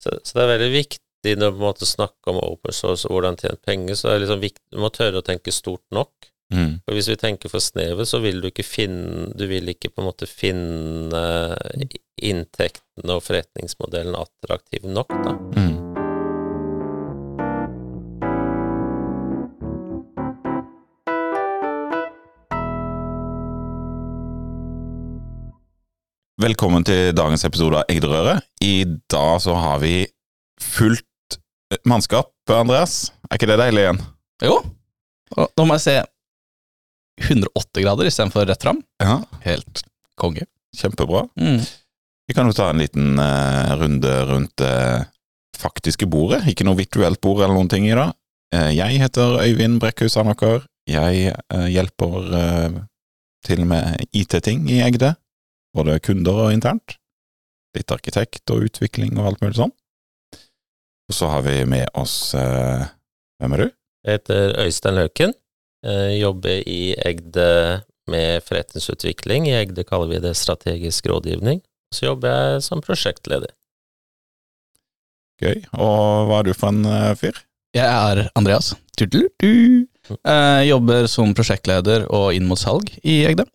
Så, så det er veldig viktig når du snakker om open source og hvordan tjene penger, så er det liksom viktig, du må tørre å tenke stort nok. Mm. For hvis vi tenker for snevet, så vil du ikke finne Du vil ikke på en måte finne inntektene og forretningsmodellen attraktiv nok, da. Mm. Velkommen til dagens episode av Egderøret. I dag så har vi fullt mannskap, Andreas. Er ikke det deilig igjen? Jo. Nå må jeg se 108 grader istedenfor rett fram. Ja, Helt konge. kjempebra. Mm. Vi kan jo ta en liten uh, runde rundt det faktiske bordet. Ikke noe virtuelt bord eller noen ting i dag. Uh, jeg heter Øyvind Brekkhus Anaker. Jeg eh, hjelper eh, til med IT-ting i Egde. Både kunder og internt. Litt arkitekt og utvikling og alt mulig sånn. Og så har vi med oss eh, Hvem er du? Jeg heter Øystein Løken. Jeg jobber i Egde med forretningsutvikling. I Egde kaller vi det strategisk rådgivning. Så jobber jeg som prosjektleder. Gøy. Og hva er du for en eh, fyr? Jeg er Andreas. Tudelu-du. Eh, jobber som prosjektleder og inn mot salg i Egde.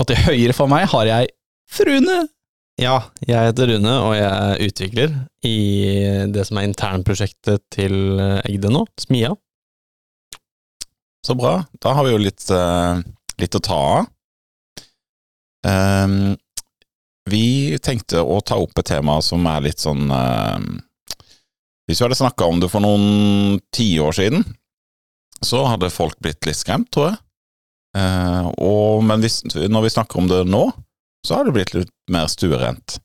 Og til høyre for meg har jeg Frune. Ja, jeg heter Rune, og jeg er utvikler i det som er internprosjektet til Egde nå, Smia. Så bra. Da har vi jo litt, eh, litt å ta av. Ehm, vi tenkte å ta opp et tema som er litt sånn ehm, Hvis vi hadde snakka om det for noen tiår siden, så hadde folk blitt litt skremt, tror jeg. Eh, og, men hvis, når vi snakker om det nå, så har det blitt litt mer stuerent.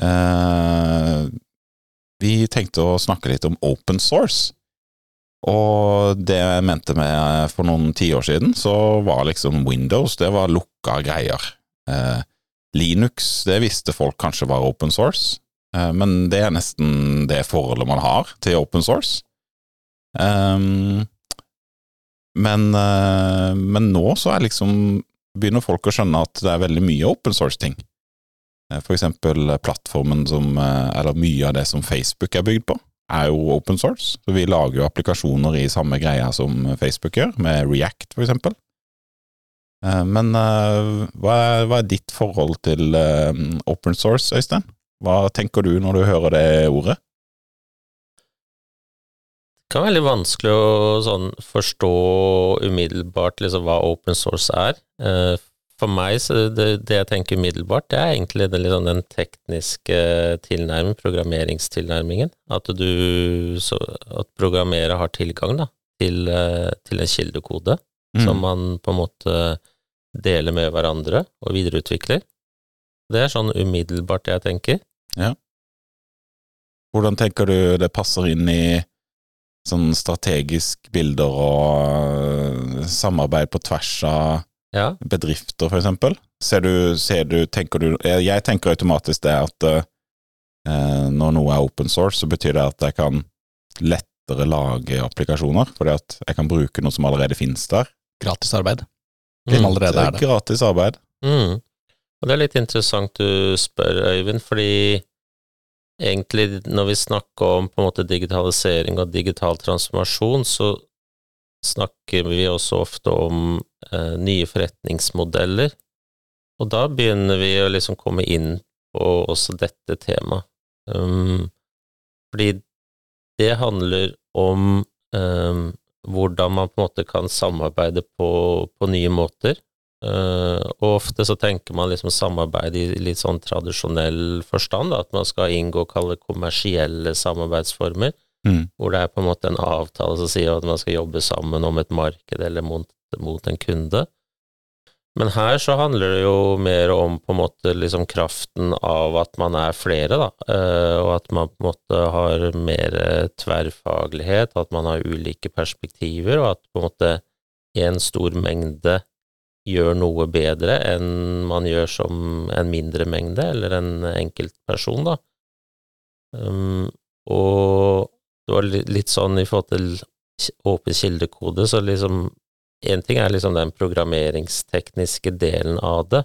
Eh, vi tenkte å snakke litt om open source. Og det jeg mente med for noen tiår siden, så var liksom Windows, det var lukka greier. Eh, Linux, det visste folk kanskje var open source, eh, men det er nesten det forholdet man har til open source. Ehm, men, eh, men nå så er liksom begynner folk å skjønne at det er veldig mye open source-ting. Eh, For eksempel plattformen som, eh, eller mye av det som Facebook er bygd på, er jo open source. Så vi lager jo applikasjoner i samme greia som Facebook gjør, med React for eksempel. Eh, Men eh, hva er, hva er ditt forhold til eh, open source, Øystein? Hva tenker du når du hører det ordet? Det kan være veldig vanskelig å sånn, forstå umiddelbart liksom, hva open source er. Eh, for meg, så det, det jeg tenker umiddelbart, det er egentlig det, liksom, den tekniske tilnærmingen, programmeringstilnærmingen. At du, så, at programmerer har tilgang da, til, eh, til en kildekode Mm. som man på en måte deler med hverandre og videreutvikler. Det er sånn umiddelbart det jeg tenker. Hvordan tenker du det passer inn i sånn strategisk bilder og eh, samarbeid på tvers av Ja, bedrifter, eksempel? Ser du, ser du, tenker du Jeg tenker automatisk det at eh, når noe er open source, så betyr det at jeg kan lettere lage applikasjoner, fordi at jeg kan bruke noe som allerede finnes der. Gratis arbeid. Mm. Allerede er det. Gratis arbeid. Mm. Og det er litt interessant du spør, Øyvind, fordi egentlig når vi snakker om på en måte digitalisering og digital transformasjon, så snakker vi også ofte om eh, nye forretningsmodeller, og da begynner vi å liksom komme inn på også dette temaet. Um, fordi det handler om um, hvordan man på en måte kan samarbeide på, på nye måter. Eh, og ofte så tenker man liksom samarbeid i litt sånn tradisjonell forstand, da, at man skal inngå kalle kommersielle samarbeidsformer, Mm. hvor det er på en måte en avtale som sier at man skal jobbe sammen om et marked eller mot, mot en kunde. Men her så handler det jo mer om på en måte liksom kraften av at man er flere, da, uh, og at man på en måte har mer tverrfaglighet, at man har ulike perspektiver, og at på en måte en stor mengde gjør noe bedre enn man gjør som en mindre mengde, eller en enkeltperson, da. Um, og det var litt, sånn i forhold til åpen kildekode, så liksom En ting er liksom den programmeringstekniske delen av det,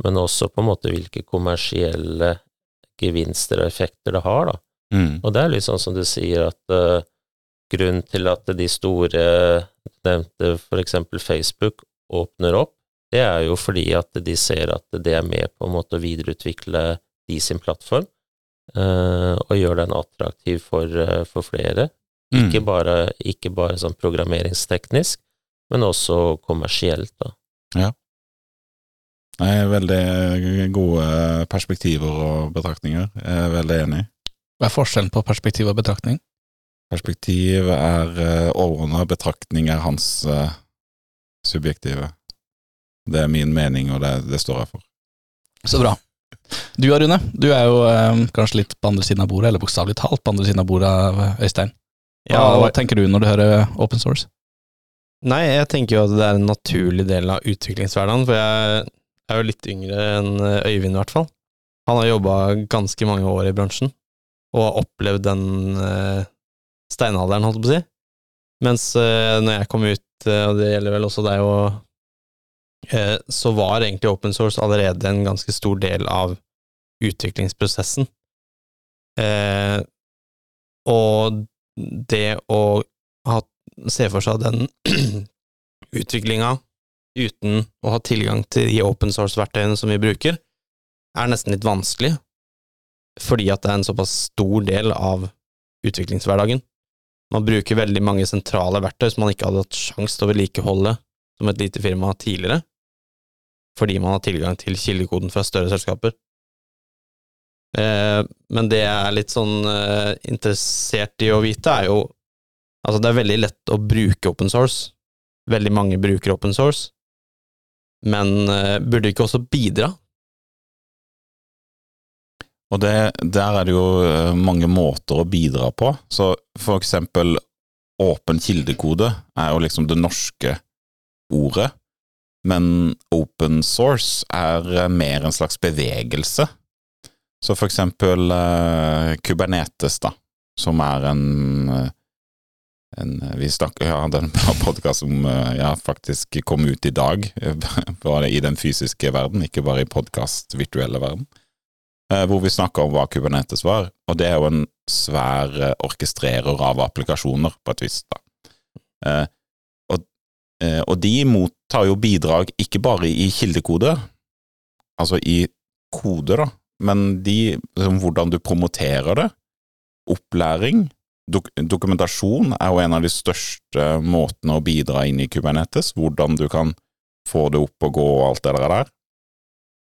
men også på en måte hvilke kommersielle gevinster og effekter det har, da. Mm. Og det er litt sånn som du sier, at uh, grunnen til at de store nevnte eksempel Facebook åpner opp, det er jo fordi at de ser at det er med på en måte å videreutvikle de sin plattform, uh, og gjøre den attraktiv for, uh, for flere. Mm. Ikke, bare, ikke bare sånn programmeringsteknisk, men også kommersielt, da. Nei, veldig gode perspektiver og betraktninger. Jeg er veldig enig. Hva er forskjellen på perspektiv og betraktning? Perspektiv er uh, overordna, betraktning er hans eh, subjektive. Det er min mening, og det, det står jeg for. Så bra. Du Rune, du er jo eh, kanskje litt på andre siden av bordet, eller bokstavelig talt på andre siden av bordet av eh, Øystein. Hva, Ja, hva tenker du når du hører open source? Nei, jeg tenker jo at det er en naturlig del av utviklingshverdagen, for jeg er jo litt yngre enn eh, Øyvind, i hvert fall. Han har jobba ganske mange år i bransjen, og har opplevd den eh, steinalderen, holdt jeg på å si. Mens eh, når jeg kom ut, eh, og det gjelder vel også deg og eh, så var egentlig open source allerede en ganske stor del av utviklingsprosessen. Og det å ha, se for seg den utviklinga uten å ha tilgang til de open source-verktøyene som vi bruker, er nesten litt vanskelig, fordi at det er en såpass stor del av utviklingshverdagen. Man bruker veldig mange sentrale verktøy som man ikke hadde hatt sjanse til å vedlikeholde som et lite firma tidligere, fordi man har tilgang til kildekoden fra større selskaper. Eh, men det jeg er litt sånn eh, interessert i å vite, er jo Altså, det er veldig lett å bruke open source. Veldig mange bruker open source. Men eh, burde ikke også bidra? Og det, der er det jo eh, mange måter å bidra på. Så for eksempel åpen kildekode er jo liksom det norske ordet, men open source er eh, mer en slags bevegelse. Så for eksempel eh, Kubernetes, da, som er en, eh, en Vi snakker ja, den podkasten som ja, faktisk kom ut i dag, bare i den fysiske verden, ikke bare i podkast virtuelle verden hvor vi snakka om hva Kubernetes var, og det er jo en svær eh, orkestrerer av applikasjoner, på et vis. da. Eh, og, eh, og de mottar jo bidrag ikke bare i kildekode, altså i kode, da, men de, liksom, hvordan du promoterer det, opplæring, dok dokumentasjon er jo en av de største måtene å bidra inn i Kubernetes, hvordan du kan få det opp og gå og alt det der.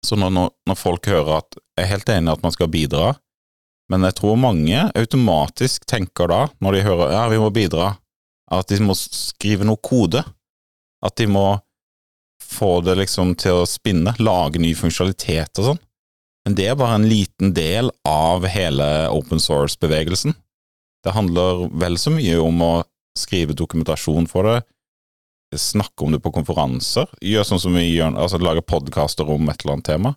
Så når, når folk hører at jeg er helt enig i at man skal bidra, men jeg tror mange automatisk tenker da, når de hører ja, vi må bidra, at de må skrive noe kode. At de må få det liksom til å spinne, lage ny funksjonalitet og sånn. Men det er bare en liten del av hele open source-bevegelsen. Det handler vel så mye om å skrive dokumentasjon for det, snakke om det på konferanser, gjøre sånn som vi gjør, altså lage podkaster om et eller annet tema.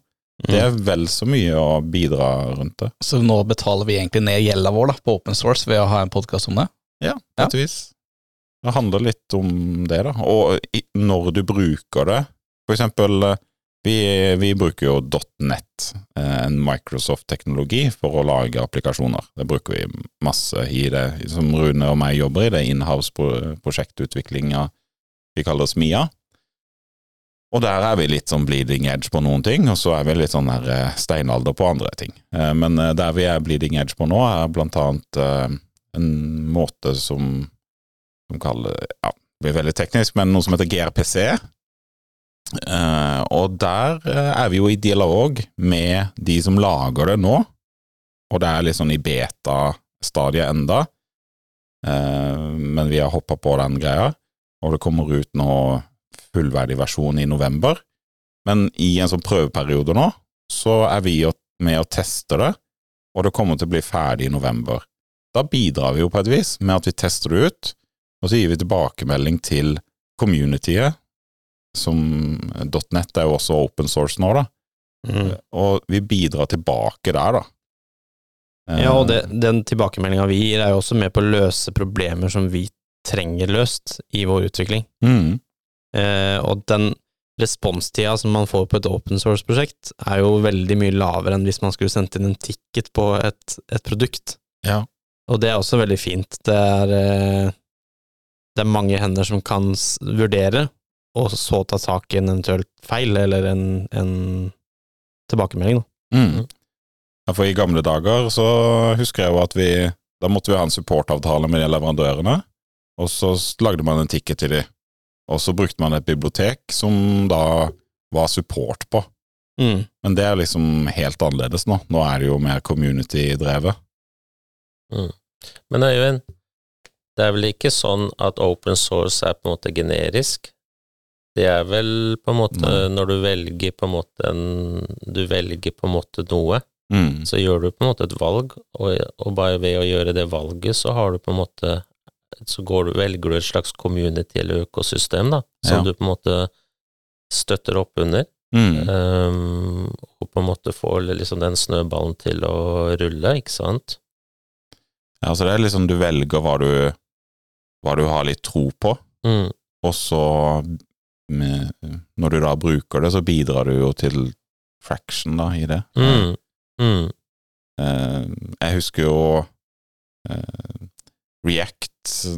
Det er vel så mye å bidra rundt det. Så nå betaler vi egentlig ned gjelda vår da, på open source ved å ha en podkast om det? Ja, på et vis. Det handler litt om det, da. Og når du bruker det, for eksempel eh, vi, vi bruker jo .net, eh, en Microsoft-teknologi, for å lage applikasjoner. Det bruker vi masse i det, som Rune og meg jobber i, det er inhouse-prosjektutviklinga vi kaller oss Mia. Og der er vi litt sånn bleeding edge på noen ting, og så er vi litt sånn her eh, steinalder på andre ting. Eh, Men eh, der vi er bleeding edge på nå, er blant annet en måte som, som kaller Ja, det blir veldig teknisk, men noe som heter GRPC. Og der er vi jo i dialog med de som lager det nå, og det er litt sånn i beta-stadiet enda, men vi har hoppa på den greia, og det kommer ut nå fullverdig versjon i november. Men i en sånn prøveperiode nå, så er vi med og tester det, og det kommer til å bli ferdig i november. Da bidrar vi jo på et vis med at vi tester det ut, og så gir vi tilbakemelding til communityet, som .net er jo også open source nå, da, Mm. og vi bidrar tilbake der, da. Ja, og det, den tilbakemeldinga vi gir, er jo også med på å løse problemer som vi trenger løst i vår utvikling. Mm. Eh, og den responstida som man får på et open source-prosjekt, er jo veldig mye lavere enn hvis man skulle sendt inn en ticket på et, et produkt. Ja. Og det er også veldig fint. Det er, eh, det er mange hender som kan vurdere, og så ta tak i en eventuelt feil, eller en, en tilbakemelding, da. Mm. Ja, for i gamle dager så husker jeg jo at vi Da måtte vi ha en supportavtale med de leverandørene, og så lagde man en ticket til de. Og så brukte man et bibliotek som da var support på. Mm. Men det er liksom helt annerledes nå. Nå er det jo mer community-drevet. Men Øyvind, det er vel ikke sånn at open source er på en måte generisk? Det er vel på en måte mm. når du velger på en måte en Du velger på en måte noe, Mm. så gjør du på en måte et valg, og, og bare ved å gjøre det valget, så har du på en måte Så går du, velger du et slags community eller økosystem, da, som Ja. du på en måte støtter opp under, Mm. Um, og på en måte får liksom den snøballen til å rulle, ikke sant? Ja, så det er liksom du velger hva du, hva du har litt tro på, Mm. og så med, Når du da bruker det, så bidrar du jo til fraction da, i det. Mm. Mm. Uh, jeg husker jo uh, React,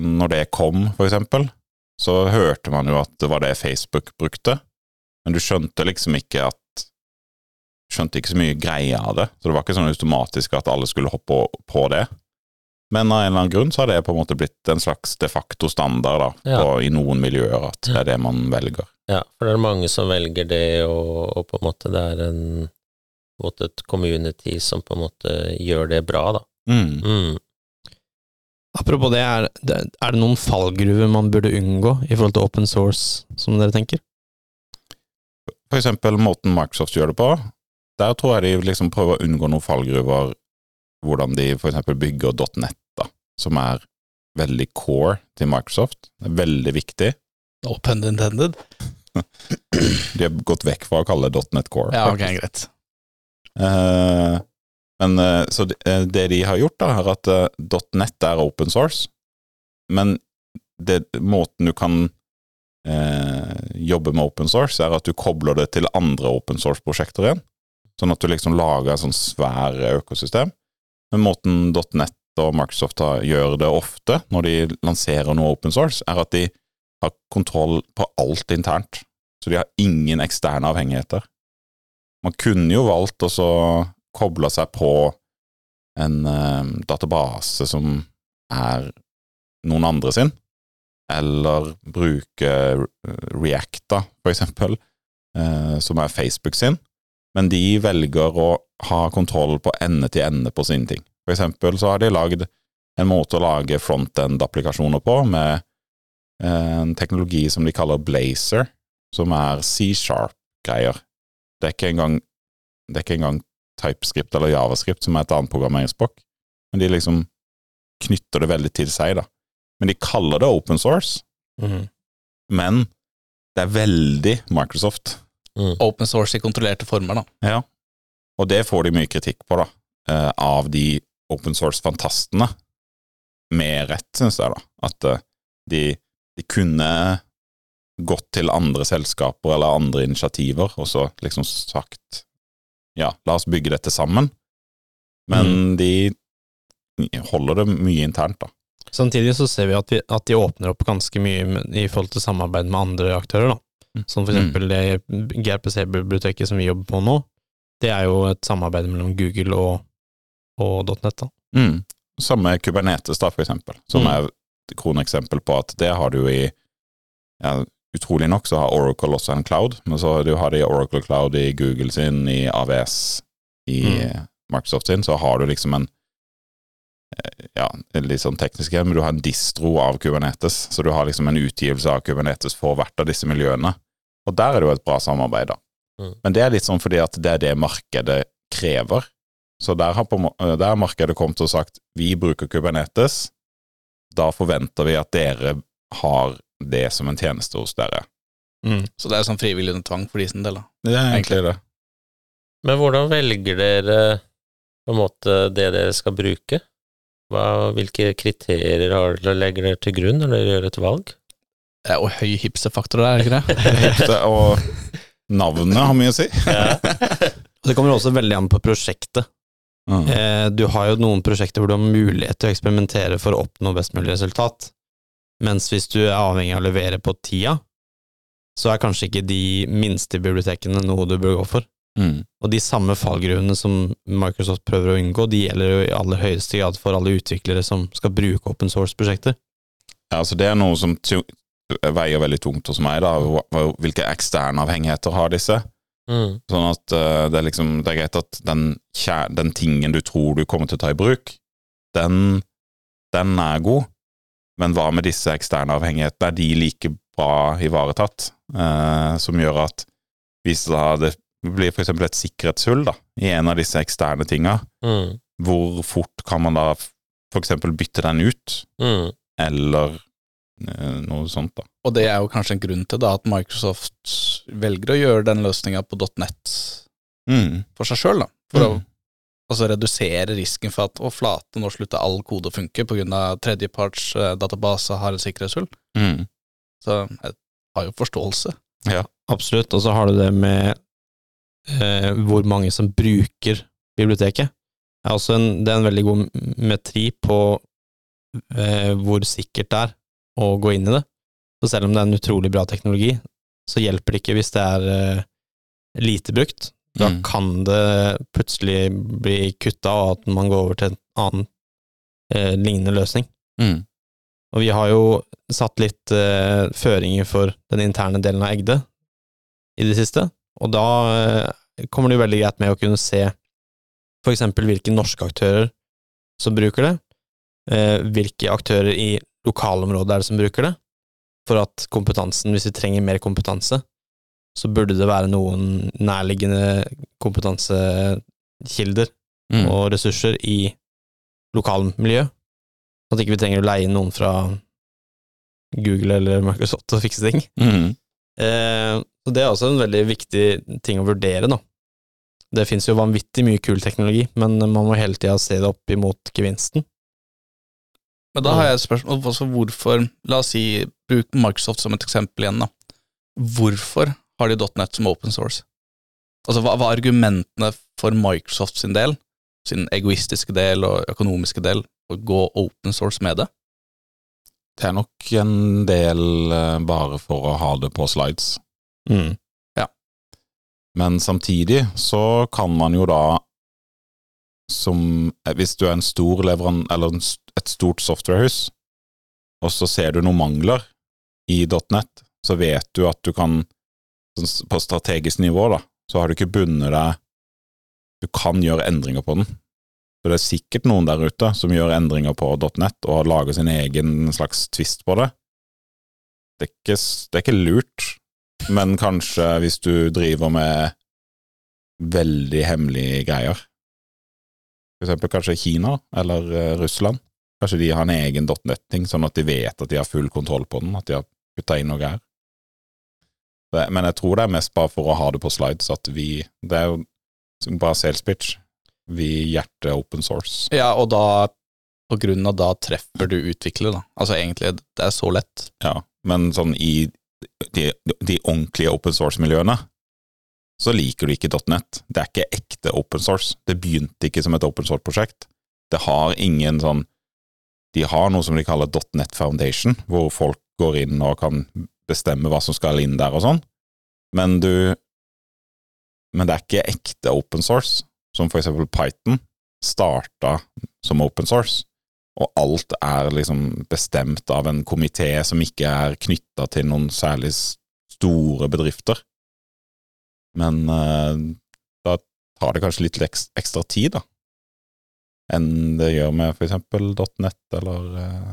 når det kom, for eksempel, så hørte man jo at det var det Facebook brukte, men du skjønte liksom ikke at Skjønte ikke så mye greie av det, så det var ikke sånn automatisk at alle skulle hoppe på- det. Men av en eller annen grunn så har det på en måte blitt en slags de facto standard da, Ja. på, i noen miljøer, at det er det man velger. Ja, for det er mange som velger det, og, og på en måte det er en, på en måte et community som på en måte gjør det bra, da. Mm. Mm. Apropos det, er, er det noen fallgruver man burde unngå i forhold til open source, som dere tenker? For eksempel måten Microsoft gjør det på, der tror jeg de liksom prøver å unngå noen fallgruver, hvordan de for eksempel bygger .net, da, som er veldig core til Microsoft. Det er veldig viktig. No pun intended. De har gått vekk fra å kalle det .net core. Ja, ok, greit. Eh, men eh, så det, eh, de har gjort, da, er at eh, .net er open source, men det, måten du kan eh, jobbe med open source, er at du kobler det til andre open source-prosjekter igjen. Sånn at du liksom lager et sånn svær økosystem. Men måten .net og Microsoft gjør det ofte når de lanserer noe open source, er at de har kontroll på alt internt. Så de har ingen eksterne avhengigheter. Man kunne jo valgt å så koble seg på en eh, database som er noen andre sin, eller bruke Reacta, React, for eksempel, eh, som er Facebook sin, men de velger å ha kontroll på ende til ende på sine ting. For eksempel så har de lagd en måte å lage frontend-applikasjoner på med en teknologi som de kaller Blazer, som er C-sharp-greier. Det er ikke engang det er ikke engang TypeScript eller JavaScript, som er et annet programmeringsspråk, men de liksom knytter det veldig til seg, da. Men de kaller det open source, Mm. men det er veldig Microsoft. Open source i kontrollerte former, da. Ja. Og det får de mye kritikk på, da, eh, av de open source-fantastene. Med rett, syns jeg, da. At eh, de, de kunne gått til andre selskaper eller andre initiativer og så liksom sagt ja, la oss bygge dette sammen. Men de holder det mye internt, da. Samtidig så ser vi at, vi at de åpner opp ganske mye i forhold til samarbeid med andre aktører, da. Mm. Som for eksempel det GRPC-biblioteket som vi jobber på nå. Det er jo et samarbeid mellom Google og, og .net, da. Mm. Samme Kubernetes, da, for eksempel, som Mm. er et kroneksempel på at det har du i ja, Utrolig nok så har Oracle også en cloud, men så du har det i Oracle Cloud i Google sin, i AVS, i Mm. Microsoft sin, så har du liksom en eh, ja, litt sånn teknisk men du har en distro av Kubernetes, så du har liksom en utgivelse av Kubernetes for hvert av disse miljøene. Og der er det jo et bra samarbeid, da. Mm. Men det er litt sånn fordi at det er det markedet krever. Så der har, på, eh, der har markedet kommet og sagt vi bruker Kubernetes, da forventer vi at dere har det som en tjeneste hos dere. Mm. Så det er sånn frivillig under tvang for de sin del, da. Det er egentlig det. Men hvordan velger dere på en måte det dere skal bruke? Hva, hvilke kriterier har dere, legger dere til grunn når dere gjør et valg? Det er jo høy hipsterfaktor der, er det ikke det? Så, og Navnet har mye å si. Ja. Det kommer også veldig an på prosjektet. Mm. Eh, du har jo noen prosjekter hvor du har mulighet til å eksperimentere for å oppnå best mulig resultat, mens hvis du er avhengig av å levere på tida, så er kanskje ikke de minste bibliotekene noe du bør gå for. Mm. Og de samme fallgruvene som Microsoft prøver å unngå, de gjelder jo i aller høyeste grad for alle utviklere som skal bruke open source-prosjekter. Ja, altså det er noe som veier veldig tungt hos meg, da. Hvilke eksterne avhengigheter har disse? Mm. Sånn at uh, det er liksom Det er greit at den, den tingen du tror du kommer til å ta i bruk, den, den er god, men hva med disse eksterne avhengighetene? Er de like bra ivaretatt? Eh, som gjør at hvis da det blir eksempel et sikkerhetshull da, i en av disse eksterne tinga, Mm. hvor fort kan man da eksempel bytte den ut, Mm. eller eh, noe sånt, da. Og det er jo kanskje en grunn til da at Microsoft velger å gjøre den løsninga på .net Mm. for seg sjøl, da. For å Mm. Altså redusere risken for at å flate, nå slutter all kode å funke pga. tredjeparts eh, database har en sikkerhetshull. Mm. Så jeg har jo forståelse. Ja, Absolutt. Og så har du det med eh, hvor mange som bruker biblioteket. Det er, også en, det er en veldig god metri på eh, hvor sikkert det er å gå inn i det. Så selv om det er en utrolig bra teknologi, så hjelper det ikke hvis det er eh, lite brukt. Da Mm. kan det plutselig bli kutta, og at man går over til en annen eh, lignende løsning. Mm. Og vi har jo satt litt eh, føringer for den interne delen av Egde i det siste, og da eh, kommer det jo veldig greit med å kunne se for eksempel hvilke norske aktører som bruker det, eh, hvilke aktører i lokalområdet er det som bruker det, for at kompetansen, hvis vi trenger mer kompetanse, så burde det være noen nærliggende kompetansekilder Mm. og ressurser i lokalmiljø, sånn at ikke vi trenger å leie inn noen fra Google eller Microsoft til å fikse ting. Mm. Eh, så det er også en veldig viktig ting å vurdere, da. Det finnes jo vanvittig mye kul teknologi, men man må hele tida se det opp imot gevinsten. Men da har jeg et spørsmål. Altså hvorfor La oss si, bruk Microsoft som et eksempel igjen, da. Hvorfor har de .net som open source? Altså, hva var argumentene for Microsoft sin del, sin egoistiske del og økonomiske del, å gå open source med det? Det er nok en del eh, bare for å ha det på slides. Mm. Men samtidig så kan man jo da som eh, Hvis du er en stor leveran... Eller et stort softwarehus, og så ser du noen mangler i .net, så vet du at du kan På strategisk nivå, da, så har du ikke bundet deg Du kan gjøre endringer på den. Så det er sikkert noen der ute som gjør endringer på .net og lager sin egen slags twist på det. Det er ikke, det er ikke lurt, men kanskje hvis du driver med veldig hemmelige greier. For eksempel kanskje Kina eller eh, Russland. Kanskje de har en egen .net-ting, sånn at de vet at de har full kontroll på den, at de har putta inn noe greier. Det, men jeg tror det er mest bare for å ha det på slides, at vi Det er jo bare sales pitch. Vi hjerter open source. Ja, og da på grunn av da treffer du utvikler, da. Altså egentlig, det er så lett. Ja, men sånn i de, de ordentlige open source-miljøene, så liker du ikke .net. Det er ikke ekte open source. Det begynte ikke som et open source-prosjekt. Det har ingen sånn De har noe som de kaller .net Foundation, hvor folk går inn og kan bestemme hva som skal inn der og sånn, men du Men det er ikke ekte open source, som for eksempel Python starta som open source og alt er liksom bestemt av en komité som ikke er knytta til noen særlig store bedrifter. Men eh, da tar det kanskje litt ekstra tid, da, enn det gjør med for eksempel .net eller eh,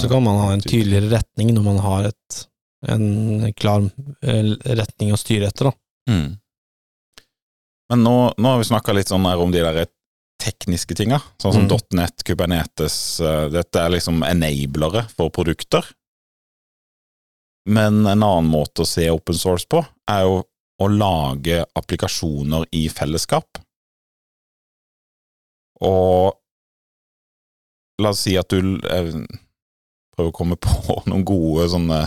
Så kan man ha en tydeligere retning når man har et, en klar eh, retning å styre etter, da. Mm. Men nå, nå har vi snakka litt sånn her om de der tekniske tinga, sånn som Mm. .net, Kubernetes, eh, dette er liksom enablere for produkter. Men en annen måte å se open source på, er jo å lage applikasjoner i fellesskap. Og la oss si at du eh, prøver å komme på noen gode sånne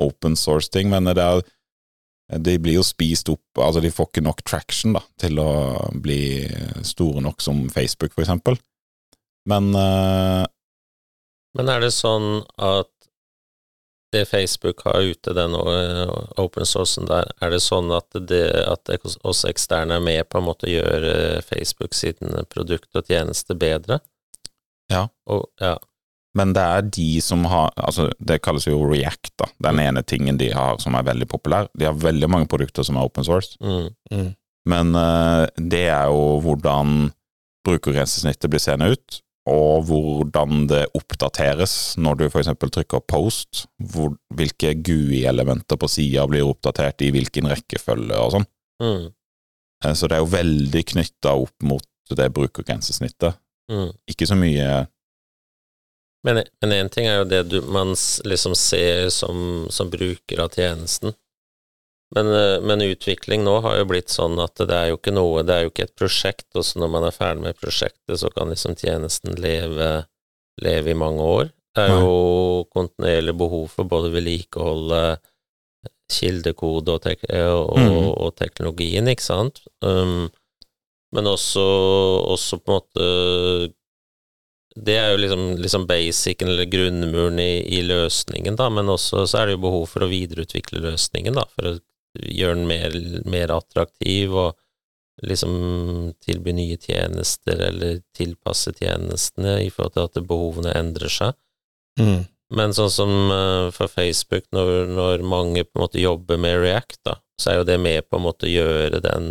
open source-ting, men det er De blir jo spist opp Altså, de får ikke nok traction da, til å bli store nok som Facebook, for eksempel. Men uh, Men er det sånn at det Facebook har ute, den eh, open sourcen der, er det sånn at, det, at oss eksterne er med på en måte å gjøre Facebook sin produkt og tjeneste bedre? Ja. Og, ja. Men det er de som har Altså, det kalles jo React, da. Den ene tingen de har som er veldig populær. De har veldig mange produkter som er open source, Mm. Mm. men uh, det er jo hvordan brukergrensesnittet blir seende ut, og hvordan det oppdateres når du f.eks. trykker post, hvor, hvilke GUI-elementer på sida blir oppdatert i hvilken rekkefølge og sånn. Mm. Uh, Så det er jo veldig knytta opp mot det brukergrensesnittet. Mm. Ikke så mye Men én ting er jo det du, man liksom ser som, som bruker av tjenesten. Men, eh, men utvikling nå har jo blitt sånn at det er jo ikke noe, det er jo ikke et prosjekt, og så når man er ferdig med prosjektet, så kan liksom tjenesten leve, leve i mange år. Det er jo kontinuerlig behov for både vedlikeholde, kildekode og, tek og, Mm. og teknologien, ikke sant? Um, men også, også på en måte det er jo liksom, liksom basicen eller grunnmuren i, i løsningen, da, men også så er det jo behov for å videreutvikle løsningen, da, for å gjøre den mer, mer attraktiv og liksom tilby nye tjenester eller tilpasse tjenestene i forhold til at behovene endrer seg. Mm. Men sånn som eh, for Facebook, når, når mange på en måte jobber med React, da, så er jo det med på en måte å gjøre den,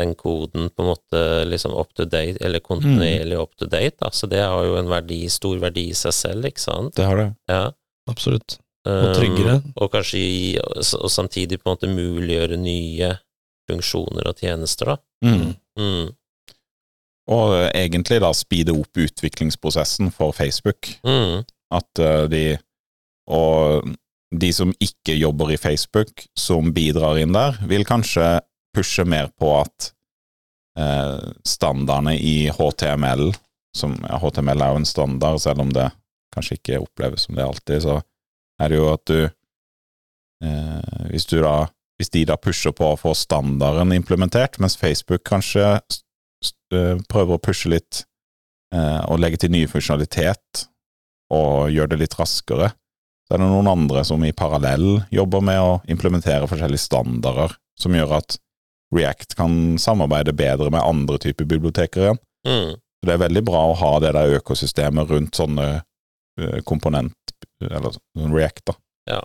den koden på en måte liksom up to date, eller kontinuerlig up to date, da. Så det har jo en verdi, stor verdi i seg selv, ikke sant? Det har det. Ja. Absolutt. Og tryggere. Um, og kanskje og samtidig på en måte muliggjøre nye funksjoner og tjenester, da. Mm. Mm. Og egentlig da speede opp utviklingsprosessen for Facebook. Mm. At eh, de Og de som ikke jobber i Facebook, som bidrar inn der, vil kanskje pushe mer på at eh, standardene i HTML som, ja, HTML er jo en standard, selv om det kanskje ikke oppleves som det alltid, så er det jo at du eh, Hvis du da Hvis de da pusher på å få standarden implementert, mens Facebook kanskje eh, prøver å pushe litt eh, og legge til ny funksjonalitet og gjøre det litt raskere, så er det noen andre som i parallell jobber med å implementere forskjellige standarder, som gjør at React kan samarbeide bedre med andre typer biblioteker igjen. Mm. Så det er veldig bra å ha det der økosystemet rundt sånne eh, komponent, eller sånn React, da. Ja.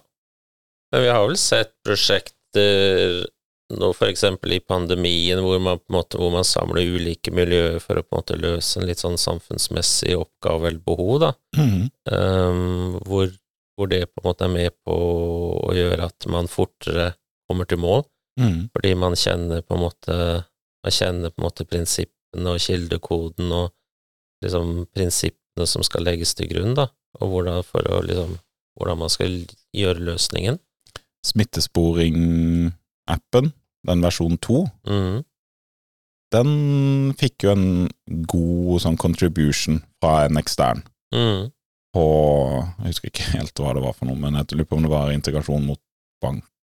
Men vi har vel sett prosjekter nå eksempel i pandemien, hvor man på en måte hvor man samler ulike miljøer for å på en måte løse en litt sånn samfunnsmessig oppgave eller behov, da. Um, hvor, hvor det på en måte er med på å gjøre at man fortere kommer til mål, Mm. fordi man kjenner på en måte man kjenner på en måte prinsippene og kildekoden og liksom prinsippene som skal legges til grunn, da, og hvordan, for å liksom hvordan man skal gjøre løsningen. Smittesporing-appen, den versjon to, Mm. den fikk jo en god sånn contribution fra en ekstern. Mm. på Jeg husker ikke helt hva det var for noe, men jeg lurer på om det var integrasjon mot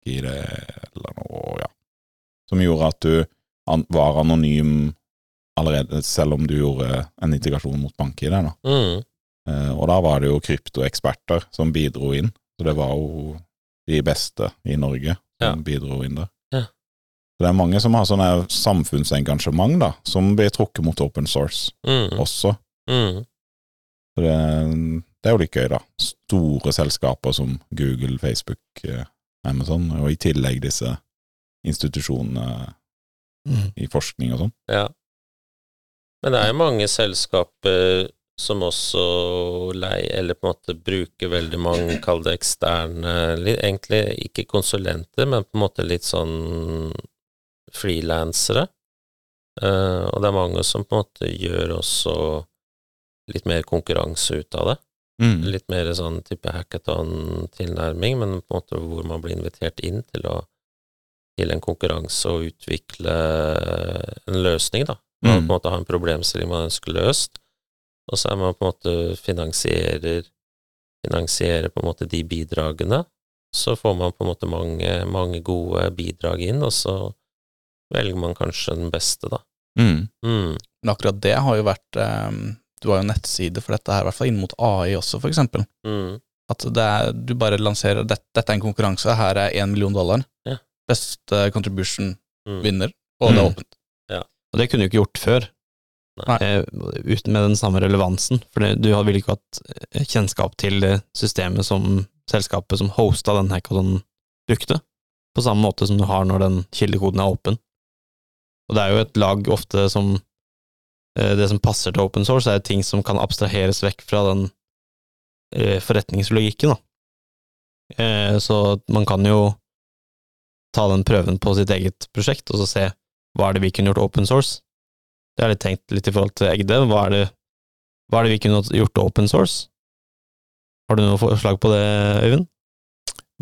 bank-ID eller noe, ja. Som gjorde at du var anonym allerede, selv om du gjorde en integrasjon mot bank-ID. da. Mm. Uh, Og da var det jo kryptoeksperter som bidro inn, så det var jo de beste i Norge som Ja. bidro inn der. Ja. Så det er mange som har sånne samfunnsengasjement, da, som blir trukket mot open source Mm. også. Mm. Så det, det er jo litt gøy, da. Store selskaper som Google, Facebook, eh, Amazon, og i tillegg disse institusjonene Mm. i forskning og sånn. Ja. Men det er jo mange selskaper som også lei, eller på en måte bruker veldig mange, kall det eksterne, litt, egentlig ikke konsulenter, men på en måte litt sånn frilansere. Uh, og det er mange som på en måte gjør også litt mer konkurranse ut av det. Mm. Litt mer sånn type hackathon-tilnærming, men på en måte hvor man blir invitert inn til å til en konkurranse og utvikle en løsning, da. Man Mm. på en måte har en problemstilling man ønsker løst, og så er man på en måte finansierer finansierer på en måte de bidragene, så får man på en måte mange, mange gode bidrag inn, og så velger man kanskje den beste, da. Mm. Mm. Men akkurat det har jo vært eh, Du har jo nettside for dette her, i hvert fall inn mot AI også, for eksempel. Mm. At det er, du bare lanserer dette, dette er en konkurranse, her er én million dollar. Ja. Beste contribution Mm. vinner, og det er åpent. åpent. Og det kunne du ikke gjort før. Nei. Eh, uten med den samme relevansen, for det, du ville ikke hatt eh, kjennskap til systemet som selskapet som hosta den hackathonen brukte, på samme måte som du har når den kildekoden er åpen. Og det er jo et lag ofte som Det som passer til open source, er ting som kan abstraheres vekk fra den eh, forretningslogikken. Eh, så man kan jo ta den prøven på sitt eget prosjekt, og så se hva er det vi kunne gjort open source? Det har jeg tenkt litt i forhold til Egde. Hva er det, hva er det vi kunne gjort open source? Har du noe forslag på det, Øyvind?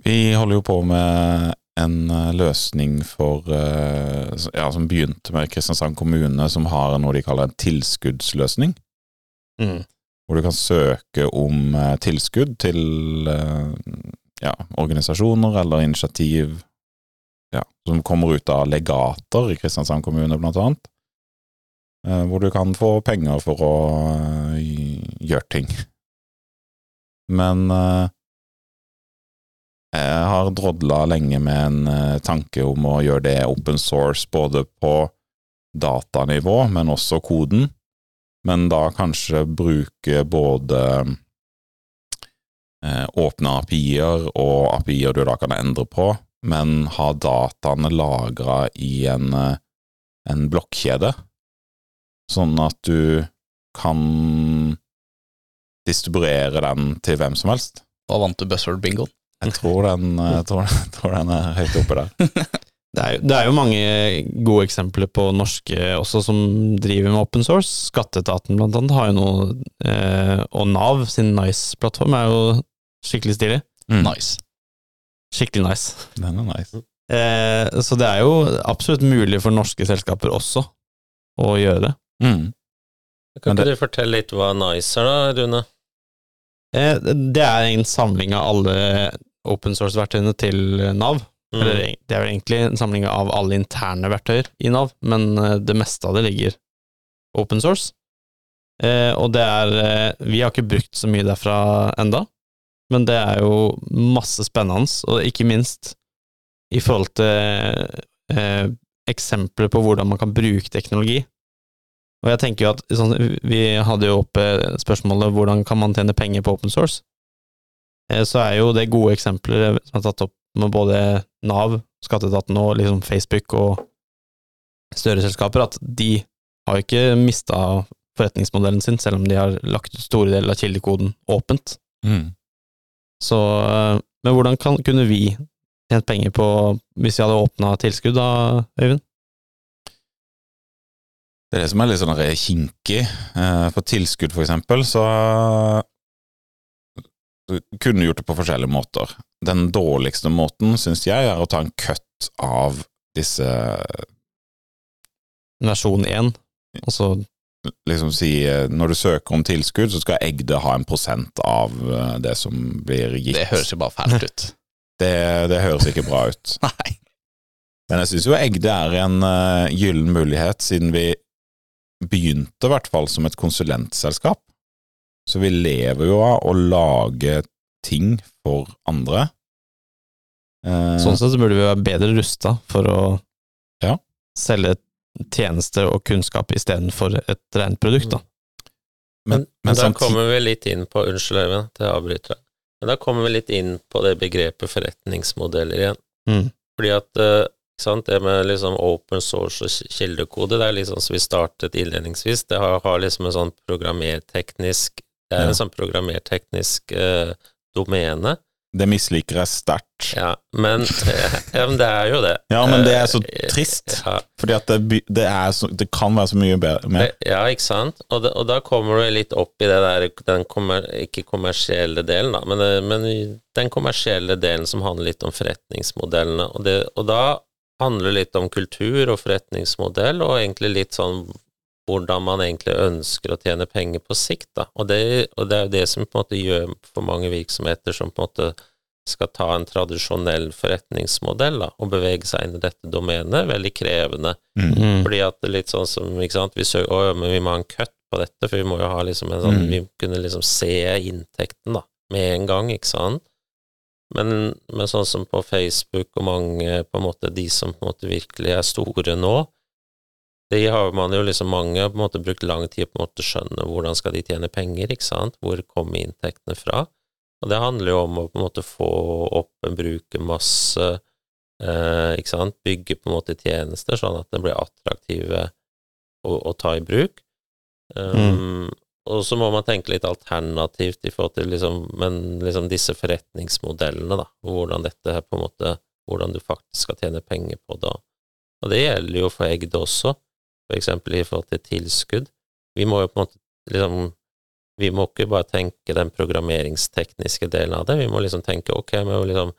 Vi holder jo på med en eh, løsning for eh, Ja, som begynte med Kristiansand kommune, som har noe de kaller en tilskuddsløsning. Mm. Hvor du kan søke om eh, tilskudd til ja, organisasjoner eller initiativ ja, som kommer ut av legater i Kristiansand kommune, blant annet. Hvor du kan få penger for å gjøre ting. Men jeg har drodla lenge med en eh, tanke om å gjøre det open source, både på datanivå, men også koden. Men da kanskje bruke både eh, åpne API-er og API-er du da kan endre på, men ha dataene lagra i en, eh, en blokkjede, sånn at du kan distribuere den til hvem som helst. Da vant du buzzword bingoen. Jeg tror den, tror, tror den er høyt oppe der. Det er, jo, det er jo mange gode eksempler på norske også som driver med open source. Skatteetaten blant annet har jo noe, eh, og Nav sin Nice-plattform er jo skikkelig stilig. Mm. Nice. Skikkelig nice. Den er nice. Eh, så det er jo absolutt mulig for norske selskaper også å gjøre det. Mm. Kan ikke det... du fortelle litt hva Nice er, da, Rune? Eh, det er en samling av alle open source-verktøyene til Nav. Mm. Eller det er vel egentlig en samling av alle interne verktøyer i Nav, men eh, det meste av det ligger open source. Eh, og det er eh, Vi har ikke brukt så mye derfra enda, men det er jo masse spennende, og ikke minst i forhold til eh, eksempler på hvordan man kan bruke teknologi. Og jeg tenker jo at sånn, Vi hadde jo oppe spørsmålet hvordan kan man tjene penger på open source. Eh, Så er jo det gode eksempler som er tatt opp med både Nav, Skatteetaten og liksom Facebook og større selskaper, at de har jo ikke mista forretningsmodellen sin, selv om de har lagt ut store deler av kildekoden åpent. Mm. Så, eh, men hvordan kan, kunne vi tjent penger på hvis vi hadde åpna tilskudd da, Øyvind? Det er det som er litt sånn kinkig. Eh, For tilskudd, for eksempel, så kunne gjort det på forskjellige måter. Den dårligste måten, syns jeg, er å ta en cut av disse Versjon 1, altså Liksom si eh, Når du søker om tilskudd, så skal Egde ha en prosent av eh, det som blir gitt. Det høres jo bare fælt ut. det, det høres ikke bra ut. Nei. Men jeg syns jo Egde er en uh, gyllen mulighet, siden vi begynte i hvert fall som et konsulentselskap. Så vi lever jo av å lage ting for andre. Eh, Sånn sett så burde vi være bedre rusta for å Ja. selge tjenester og kunnskap istedenfor et rent produkt, da. men, men da samtidig kommer vi litt inn på Unnskyld, Øyvind, at jeg avbryter deg. Men da kommer vi litt inn på det begrepet forretningsmodeller igjen. Mm. Fordi at eh, ikke sant, det med liksom open source og kildekode, det er liksom som vi startet innledningsvis, det har, har liksom en sånn programmerteknisk Det er Ja. en sånn programmerteknisk eh, domene. Det misliker jeg sterkt. Ja, men, ja, men det er jo det. Ja, men det er så Eh, trist. Ja, Fordi at det, det, så, det kan være så mye bedre mer. Ja, ikke sant? Og, det, og da kommer du litt opp i det der, den kommer, ikke kommersielle delen, da, men, men den kommersielle delen som handler litt om forretningsmodellene. Og, det, og da handler det litt om kultur og forretningsmodell, og egentlig litt sånn hvordan man egentlig ønsker å tjene penger på sikt, da. Og det, og det er jo det som på en måte gjør for mange virksomheter som på en måte skal ta en tradisjonell forretningsmodell da, og bevege seg inn i dette domenet, veldig krevende. Mm. -hmm. Fordi at det er litt sånn som, ikke sant, vi søker, å, men vi må ha en cut på dette, for vi må jo ha liksom en sånn, Mm. vi kunne liksom se inntekten da, med en gang, ikke sant? Men, men sånn som på Facebook og mange, på en måte, de som på en måte virkelig er store nå, de har man jo liksom mange på en måte brukt lang tid på måte skjønne hvordan skal de tjene penger, ikke sant, hvor kommer inntektene fra? Og det handler jo om å på en måte få opp en brukermasse, eh, ikke sant, bygge på en måte tjenester sånn at det blir attraktive å, å ta i bruk. Um, Og så må man tenke litt alternativt i forhold til liksom, men liksom disse forretningsmodellene, da, hvordan dette her på en måte, hvordan du faktisk skal tjene penger på det. Og det gjelder jo for Egd også, for eksempel i forhold til tilskudd. Vi må jo på en måte liksom Vi må ikke bare tenke den programmeringstekniske delen av det, vi må liksom tenke ok, men liksom,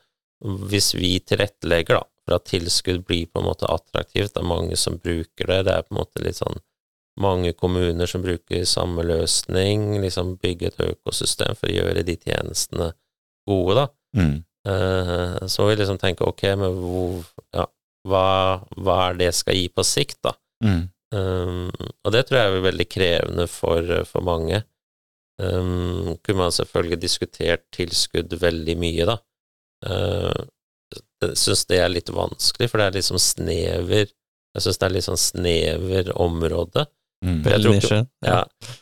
hvis vi tilrettelegger da, for at tilskudd blir på en måte attraktivt, det er mange som bruker det, det er på en måte litt sånn mange kommuner som bruker samme løsning, liksom bygge et økosystem for å gjøre de tjenestene gode, da. Mm. Eh, så vi liksom tenker ok, men hvor, ja, hva, hva er det skal gi på sikt, da? Mm. Um, og det tror jeg er veldig krevende for, for mange. Um, kunne man selvfølgelig diskutert tilskudd veldig mye, da. Uh, jeg syns det er litt vanskelig, for det er liksom snever Jeg syns det er litt sånn snever område. Mm. jeg tror ikke-. Ja,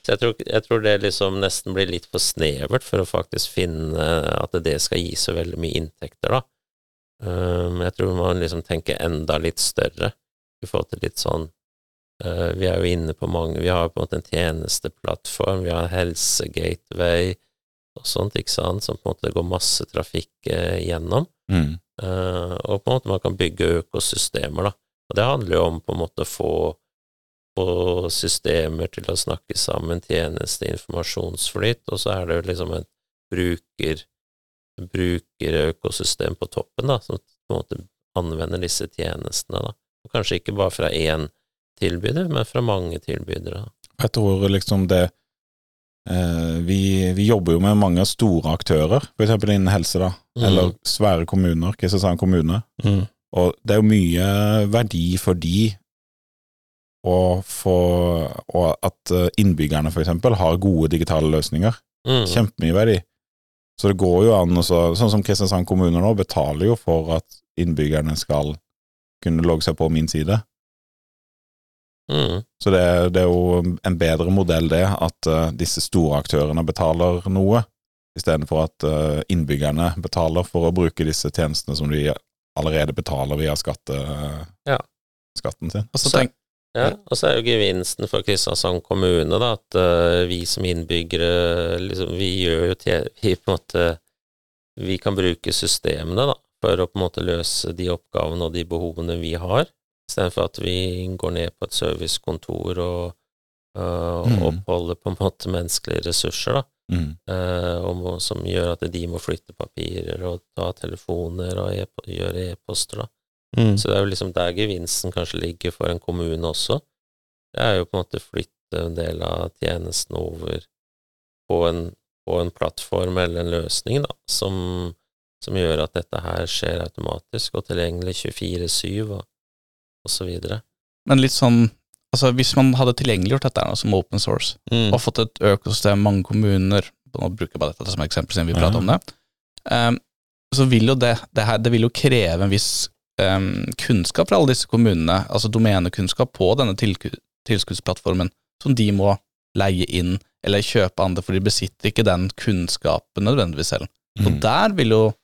så jeg tror, jeg tror det liksom nesten blir litt for snevert for å faktisk finne at det skal gi så veldig mye inntekter, da. Um, jeg tror man liksom tenker enda litt større i forhold til litt sånn Vi er jo inne på mange Vi har på en måte en tjenesteplattform, vi har en helsegateway og sånt, ikke sant, som på en måte går masse trafikk uh, gjennom. Mm. Uh, og på en måte man kan bygge økosystemer, da. Og det handler jo om på en måte å få, få systemer til å snakke sammen, tjeneste, informasjonsflyt, og så er det jo liksom et bruker, brukerøkosystem på toppen, da, som på en måte anvender disse tjenestene, da. Og kanskje ikke bare fra én tilbyder, men fra mange tilbydere. Jeg tror liksom det eh, vi, vi jobber jo med mange store aktører, eksempel innen helse, da, Mm. eller svære kommuner, Kristiansand kommune. Mm. Og det er jo mye verdi for de å få Og at eh, innbyggerne, eksempel, har gode digitale løsninger. Mm. Kjempemye verdi. Så det går jo an også, Sånn som Kristiansand kommune nå betaler jo for at innbyggerne skal kunne logge seg på min side. Mm. Så det, det er jo en bedre modell, det, at uh, disse store aktørene betaler noe, istedenfor at uh, innbyggerne betaler for å bruke disse tjenestene som de allerede betaler via skatte, Ja. skatten sin. Og så Så- tenk, Ja, og så er jo gevinsten for Kristiansand kommune da, at uh, vi som innbyggere, liksom, vi gjør jo te- vi på en måte Vi kan bruke systemene da, for å på en måte løse de oppgavene og de behovene vi har, istedenfor at vi går ned på et servicekontor og uh, Mm. oppholder på en måte menneskelige ressurser, da, Mm. Uh, og må, som gjør at de må flytte papirer og ta telefoner og e gjøre e-poster, da. Mm. Så det er jo liksom der gevinsten kanskje ligger for en kommune også. Det er jo på en måte flytte en del av tjenesten over på en, på en plattform eller en løsning, da, som, som gjør at dette her skjer automatisk og tilgjengelig 24-7 og, videre. men litt sånn Altså, hvis man hadde tilgjengeliggjort dette her som open source, Mm. og fått et økosystem, mange kommuner Nå bruker jeg bare dette som eksempel siden vi Ja. prater om det. Um, så vil jo det, det her Det vil jo kreve en viss um, kunnskap fra alle disse kommunene, altså domenekunnskap på denne tilskuddsplattformen, som de må leie inn eller kjøpe andre, for de besitter ikke den kunnskapen nødvendigvis selv. Mm. Og der vil jo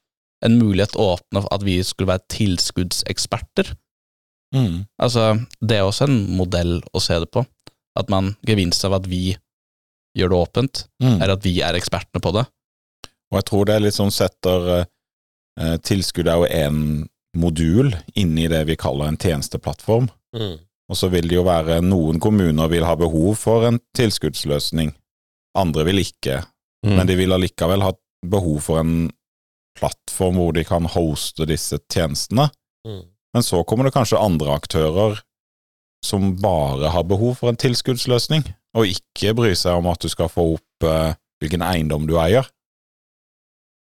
en mulighet åpne for at vi skulle være tilskuddseksperter. Mm. Altså, det er også en modell å se det på. At man gevinst av at vi gjør det åpent, Mm. er at vi er ekspertene på det. Og jeg tror det er litt sånn setter eh, eh, Tilskudd er jo en modul inni det vi kaller en tjenesteplattform. Mm. Og så vil det jo være noen kommuner vil ha behov for en tilskuddsløsning, andre vil ikke. Mm. Men de vil allikevel ha behov for en plattform hvor de kan hoste disse tjenestene. Mm. Men så kommer det kanskje andre aktører som bare har behov for en tilskuddsløsning, og ikke bryr seg om at du skal få opp eh, hvilken eiendom du eier.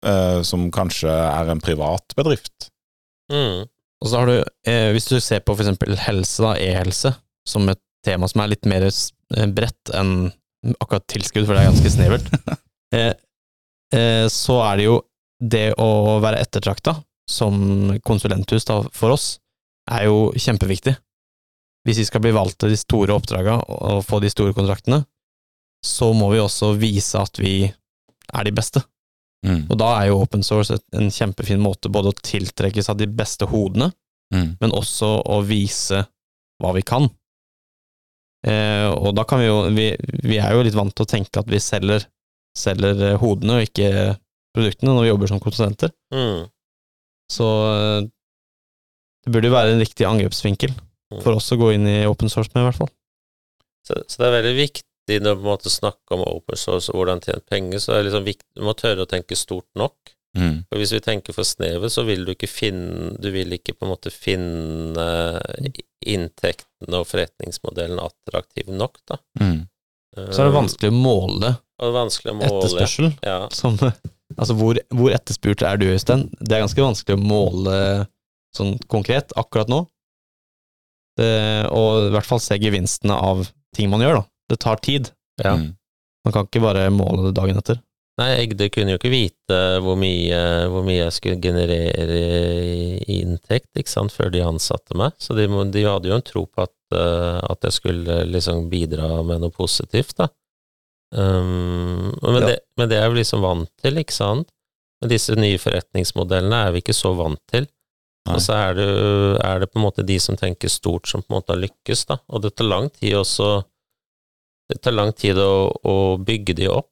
eh, som kanskje er en privat bedrift. Mm. Og så har du, eh, hvis du ser på eksempel helse, da, e-helse, som et tema som er litt mer eh, bredt enn akkurat tilskudd, for det er ganske snevert, eh, eh, så er det jo det å være ettertrakta som konsulenthus da, for oss, er jo kjempeviktig. Hvis vi skal bli valgt til de store oppdragene og få de store kontraktene, så må vi også vise at vi er de beste. Mm. Og da er jo open source en kjempefin måte både å tiltrekke av de beste hodene, Mm. men også å vise hva vi kan. Eh, og da kan vi jo vi, vi er jo litt vant til å tenke at vi selger, selger hodene og ikke produktene når vi jobber som konsulenter. Mm. Så eh, det burde jo være en riktig angrepsvinkel for oss å gå inn i open source med, i hvert fall. Så, så det er veldig viktig når man på en måte snakker om open source og hvordan tjene penger, så er det liksom viktig, du må tørre å tenke stort nok. Mm. For hvis vi tenker for snevet, så vil du ikke finne Du vil ikke på en måte finne inntektene og forretningsmodellen attraktiv nok, da. Mm. Så er det vanskelig å måle Og det er vanskelig å måle. etterspørsel. Ja. Som, altså, hvor, hvor etterspurt er du, Øystein? Det er ganske vanskelig å måle sånn konkret akkurat nå. Det, og i hvert fall se gevinstene av ting man gjør, da. Det tar tid. ja. Mm. Man kan ikke bare måle det dagen etter. Nei, Egde kunne jo ikke vite hvor mye, hvor mye jeg skulle generere i inntekt, ikke sant, før de ansatte meg. Så de, de hadde jo en tro på at, eh, at jeg skulle liksom bidra med noe positivt, da. Um, men, Ja. det, men det er vi liksom vant til, ikke sant. Men disse nye forretningsmodellene er vi ikke så vant til. Nei. Og så er det, er det på en måte de som tenker stort, som på en måte har lykkes, da. Og det tar lang tid også Det tar lang tid å, å bygge de opp.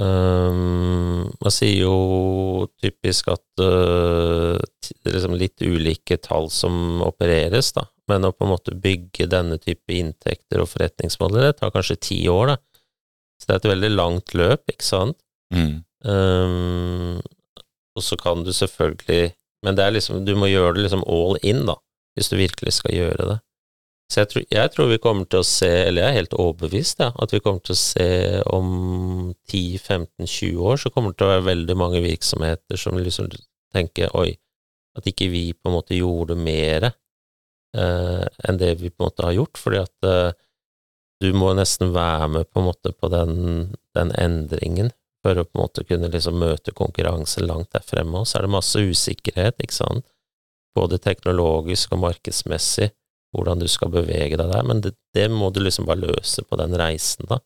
Um, man sier jo typisk at uh, det er liksom litt ulike tall som opereres, da. Men å på en måte bygge denne type inntekter og forretningsmodeller, det tar kanskje ti år, da. Så det er et veldig langt løp, ikke sant. Mm. Um, og så kan du selvfølgelig Men det er liksom, du må gjøre det liksom all in, da, hvis du virkelig skal gjøre det. Så jeg tror, jeg tror vi kommer til å se, eller jeg er helt overbevist, ja, at vi kommer til å se om 10-15-20 år, så kommer det til å være veldig mange virksomheter som liksom tenker oi, at ikke vi på en måte gjorde mer eh, enn det vi på en måte har gjort, fordi at eh, du må nesten være med på en måte på den, den endringen for å på en måte kunne liksom møte konkurransen langt der fremme, og så er det masse usikkerhet, ikke sant, både teknologisk og markedsmessig, hvordan du skal bevege deg der, men det, det må du liksom bare løse på den reisen, da.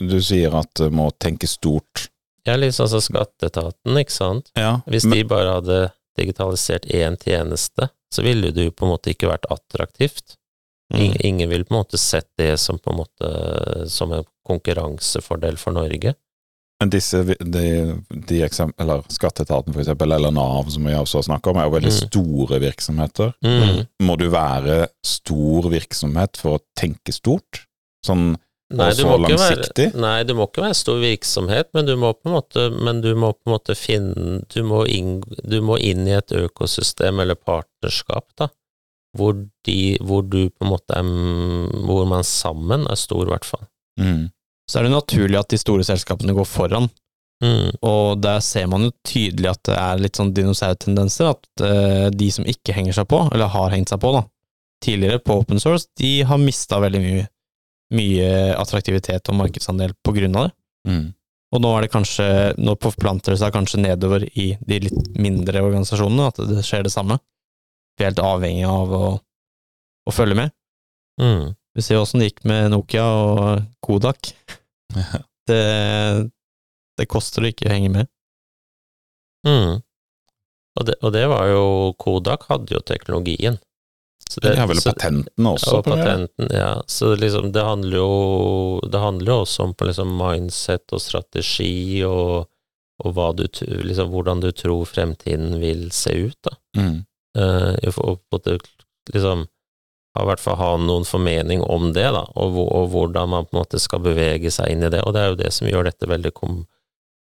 Du sier at du må tenke stort. Ja, litt altså skatteetaten, ikke sant. Ja, Hvis de bare hadde digitalisert én tjeneste, så ville det jo på en måte ikke vært attraktivt. Ingen, ingen vil på en måte sett det som på en måte som en konkurransefordel for Norge. Men disse, de, de eksempel, eller Skatteetaten for eksempel, eller Nav, som vi også snakker om, er jo veldig Mm. store virksomheter. Mm. Må du være stor virksomhet for å tenke stort? Sånn Nei, Og så ikke være- Nei, du må ikke være stor virksomhet, men du må på en måte, men du må på en måte finne du må, inn, du må inn i et økosystem eller partnerskap, da, hvor, de, hvor du på en måte er Hvor man sammen er stor, i hvert fall. mm, Så er det naturlig at de store selskapene går foran, Mm. og der ser man jo tydelig at det er litt sånn dinosaurtendenser, at uh, de som ikke henger seg på, eller har hengt seg på da, tidligere på open source, de har mista veldig mye, mye attraktivitet og markedsandel på grunn av det. mm, Og nå er det kanskje, nå forplanter det seg kanskje nedover i de litt mindre organisasjonene, at det skjer det samme. Vi er helt avhengig av å, å følge med. Mm. Vi ser jo åssen det gikk med Nokia og Kodak. Det, det koster å ikke henge med. Mm. Og, det, og det var jo Kodak hadde jo teknologien. Så De har vel så- patentene også og på det? patenten, ja. Så liksom, det handler jo Det handler jo også om på liksom mindset og strategi og, og hva du, liksom, hvordan du tror fremtiden vil se ut, da. Mm, Og på liksom i hvert fall ha noen formening om det, da, og, og hvordan man på en måte skal bevege seg inn i det. Og det er jo det som gjør dette veldig kom,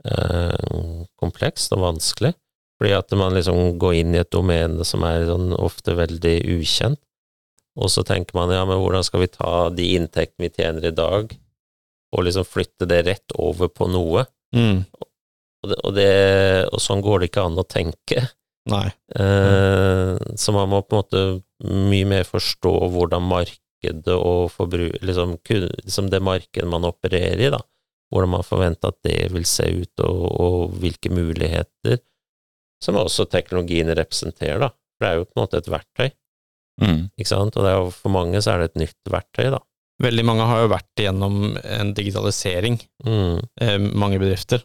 eh, komplekst og vanskelig. Fordi at man liksom går inn i et domene som er sånn ofte veldig ukjent, og så tenker man ja, men hvordan skal vi ta de inntektene vi tjener i dag, og liksom flytte det rett over på noe? Mm. Og, det, og, det, og sånn går det ikke an å tenke. Nei. Eh, så man må på en måte mye mer forstå hvordan markedet og forbruk liksom, liksom det markedet man opererer i, da. Hvordan man forventer at det vil se ut, og, og hvilke muligheter som også teknologiene representerer, da. For det er jo på en måte et verktøy, Mm. ikke sant. Og det jo, for mange så er det et nytt verktøy, da. Veldig mange har jo vært igjennom en digitalisering, Mm. eh, mange bedrifter.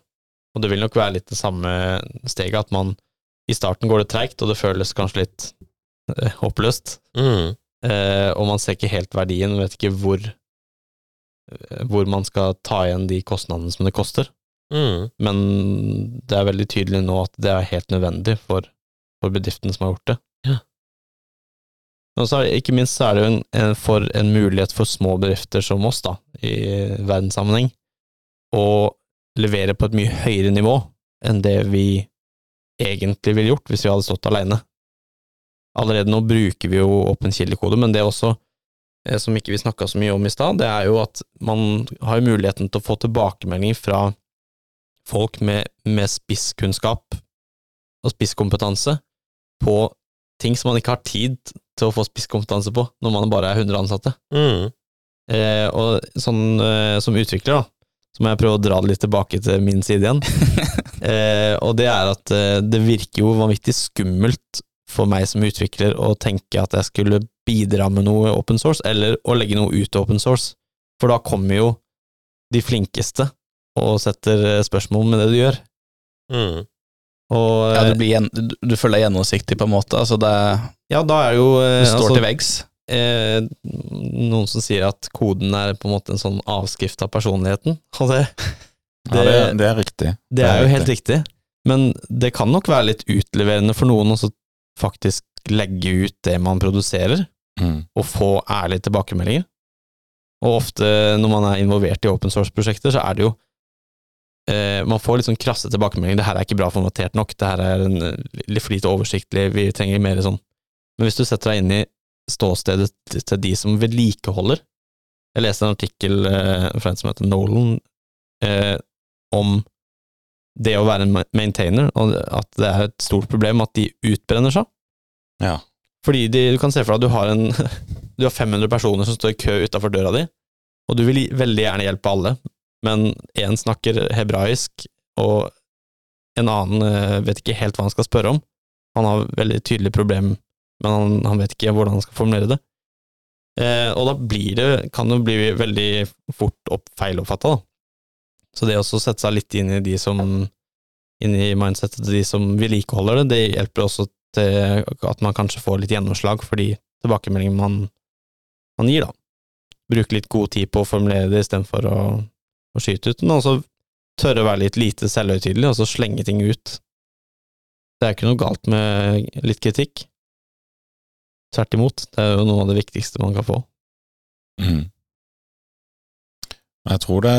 Og det vil nok være litt det samme steget, at man i starten går det treigt, og det føles kanskje litt eh, håpløst. Mm. Eh, og man ser ikke helt verdien, vet ikke hvor, eh, hvor man skal ta igjen de kostnadene som det koster. Mm. Men det er veldig tydelig nå at det er helt nødvendig for, for bedriftene som har gjort det. Ja. Og så det- ikke minst så er det jo en, en, for en mulighet for små bedrifter som oss, da, i verdenssammenheng, å levere på et mye høyere nivå enn det vi egentlig ville gjort hvis vi hadde stått alene. Allerede nå bruker vi jo åpen kildekode, men det er også, eh, som ikke vi snakka så mye om i stad, det er jo at man har muligheten til å få tilbakemeldinger fra folk med, med spisskunnskap og spisskompetanse på ting som man ikke har tid til å få spisskompetanse på når man bare er 100 ansatte. Mm. Eh, og sånn eh, som utvikler, da, så må jeg prøve å dra det litt tilbake til min side igjen. eh, og det er at eh, det virker jo vanvittig skummelt for meg som utvikler å tenke at jeg skulle bidra med noe open source, eller å legge noe ut open source. For da kommer jo de flinkeste og setter eh, spørsmål med det du gjør. Mm. Og Ja, du, eh, blir du, du føler deg gjennomsiktig, på en måte. Altså det, ja, da er jo eh, du står altså, til veggs. Eh, noen som sier at koden er på en måte en sånn avskrift av personligheten. Og det, Ja, det, det er riktig. det er jo helt riktig. Men det kan nok være litt utleverende for noen å faktisk legge ut det man produserer, Mm. og få ærlige tilbakemeldinger. Og ofte når man er involvert i open source-prosjekter, så er det jo eh, Man får litt sånn krasse tilbakemeldinger. 'Det her er ikke bra formatert nok. Det her er en, eh, litt for lite oversiktlig. Vi trenger mer sånn.' Men hvis du setter deg inn i ståstedet til- de som vedlikeholder Jeg leste en artikkel eh, fra en som heter Nolan, eh, om det å være en maintainer, og at det er et stort problem at de utbrenner seg. Ja. Fordi de, du kan se for deg at du har, en, du har 500 personer som står i kø utafor døra di, og du vil veldig gjerne hjelpe alle, men én snakker hebraisk, og en annen eh, vet ikke helt hva han skal spørre om. Han har veldig tydelig problem, men han, han vet ikke hvordan han skal formulere det. Eh, og da blir det, kan det bli veldig fort opp feiloppfatta, da. Så det å sette seg litt inn i de som inn i mindsetet til de som vedlikeholder det, det hjelper også til at man kanskje får litt gjennomslag for de tilbakemeldingene man, man gir, da. Bruke litt god tid på å formulere det istedenfor å, å skyte ut, men også tørre å være litt lite selvhøytidelig, og så slenge ting ut. Det er ikke noe galt med litt kritikk. Tvert imot, det er jo noe av det viktigste man kan få. Mm. Jeg tror det,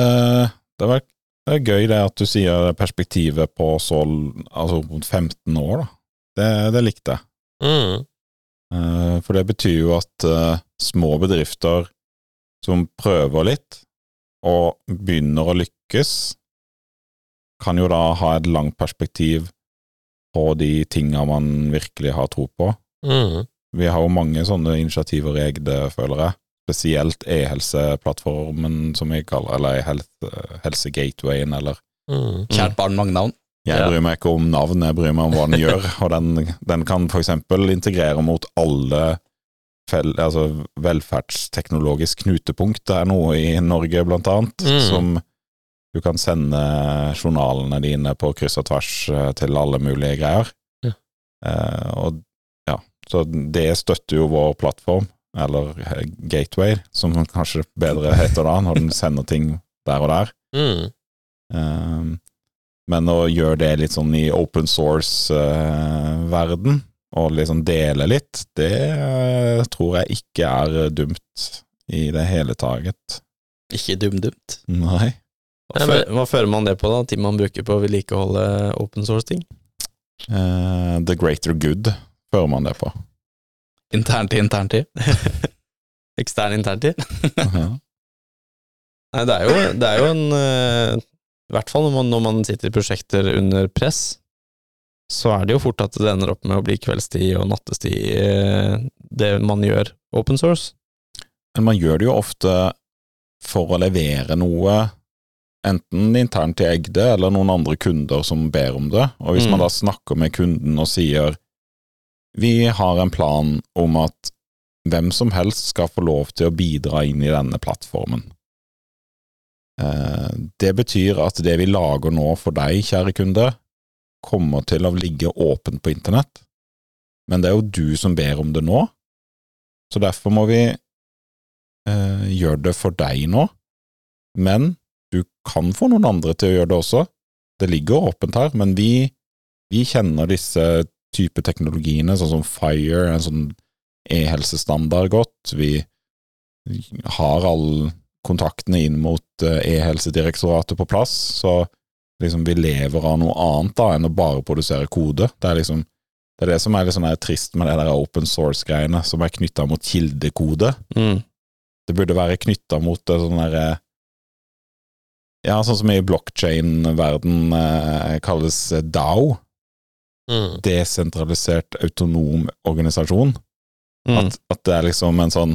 det, var, det er gøy det at du sier perspektivet på så altså 15 år, da. Det, det likte jeg. Mm. Eh, For det betyr jo at eh, små bedrifter som prøver litt, og begynner å lykkes, kan jo da ha et langt perspektiv på de tinga man virkelig har tro på. Mm. Vi har jo mange sånne initiativer i Egde, føler jeg. Spesielt e-helseplattformen, som vi kaller eller e-helse- helsegatewayen, eller Mm. Kjært barn, mange navn. Jeg bryr meg ikke om navn, jeg bryr meg om hva den gjør. Og den, den kan for eksempel integrere mot alle fel, altså velferdsteknologisk knutepunkt. Det er noe i Norge, blant annet, Mm. som du kan sende journalene dine på kryss og tvers eh, til alle mulige greier. Ja. Eh, og så det støtter jo vår plattform, eller eh, Gateway, som kanskje bedre heter da, når den sender ting der og der. Mm. Um, men å gjøre det litt sånn i open source-verden, og liksom dele litt, det eh, tror jeg ikke er dumt i det hele taget. Ikke dum-dumt. Nei. Hva, Nei, men- hva fører man det på, da? Tid man bruker på å vedlikeholde open source-ting? Uh, the greater good fører man det på. Interntid, interntid. Ekstern interntid? Ja. Nei, det er jo, det er jo en uh, i hvert fall når man, når man sitter i prosjekter under press, så er det jo fort at det ender opp med å bli kveldstid og nattestid, uh, det man gjør open source. Men man gjør det jo ofte for å levere noe, enten internt til Egde eller noen andre kunder som ber om det. Og hvis Mm. man da snakker med kunden og sier vi har en plan om at hvem som helst skal få lov til å bidra inn i denne plattformen. Eh, Det betyr at det vi lager nå for deg, kjære kunde, kommer til å ligge åpent på internett, men det er jo du som ber om det nå, så derfor må vi eh, gjøre det for deg nå, men du kan få noen andre til å gjøre det også. Det ligger åpent her, men vi, vi kjenner disse type teknologiene, sånn som Fire, en sånn e-helsestandard godt. Vi har alle kontaktene inn mot eh, e-helsedirektoratet på plass, så liksom vi lever av noe annet da enn å bare produsere kode. Det er liksom det er det som er litt sånn trist med det der open source-greiene, som er knytta mot kildekode. Mm. Det burde være knytta mot det sånn derre Ja, sånn som i blockchain-verden eh, kalles DAO, Mm. desentralisert autonom organisasjon. Mm. At, at det er liksom en sånn,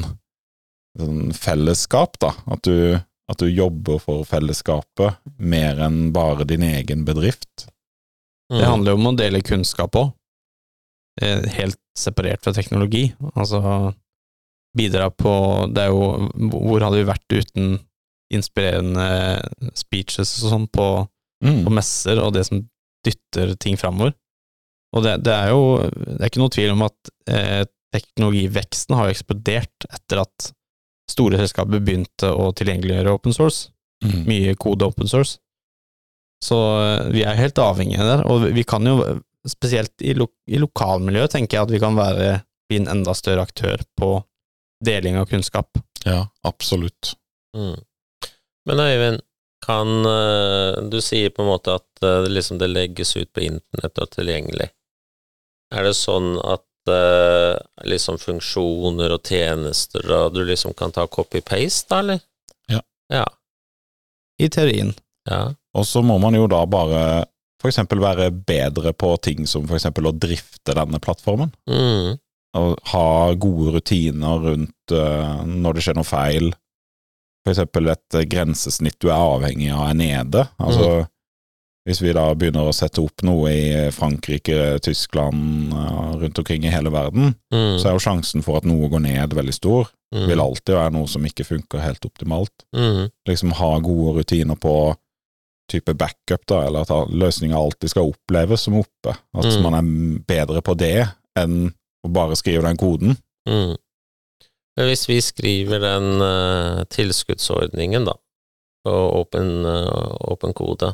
sånn fellesskap, da. At du, at du jobber for fellesskapet mer enn bare din egen bedrift. Mm. Det handler jo om å dele kunnskap òg, helt separert fra teknologi. Altså bidra på Det er jo Hvor hadde vi vært uten inspirerende speeches og sånn på, Mm. på messer, og det som dytter ting framover? Og det, det er jo Det er ikke noe tvil om at eh, teknologiveksten har eksplodert etter at store selskaper begynte å tilgjengeliggjøre open source Mm. mye kode open source. Så eh, vi er helt avhengige der, og vi kan jo, spesielt i, lo i lokalmiljøet, tenker jeg at vi kan være, bli en enda større aktør på deling av kunnskap. Ja, absolutt. Mm. Men Øyvind, kan eh, Du sier på en måte at eh, liksom det legges ut på internett og tilgjengelig. Er det sånn at uh, liksom funksjoner og tjenester og du liksom kan ta copy-paste, da, eller? Ja. Ja. I teorien. ja. Og så må man jo da bare eksempel være bedre på ting som eksempel å drifte denne plattformen. Mm. Og ha gode rutiner rundt uh, når det skjer noe feil. Eksempel et grensesnitt du er avhengig av er nede. Altså, hvis vi da begynner å sette opp noe i Frankrike, Tyskland, eh, rundt omkring i hele verden, Mm. så er jo sjansen for at noe går ned veldig stor. mm. Vil alltid være noe som ikke funker helt optimalt. Mm. Liksom ha gode rutiner på type backup, da, eller at løsninga alltid skal oppleves som oppe. At Mm. man er bedre på det enn å bare skrive den koden. Mm. Hvis vi skriver den uh, tilskuddsordningen, da, på åpen, uh, åpen kode, eh,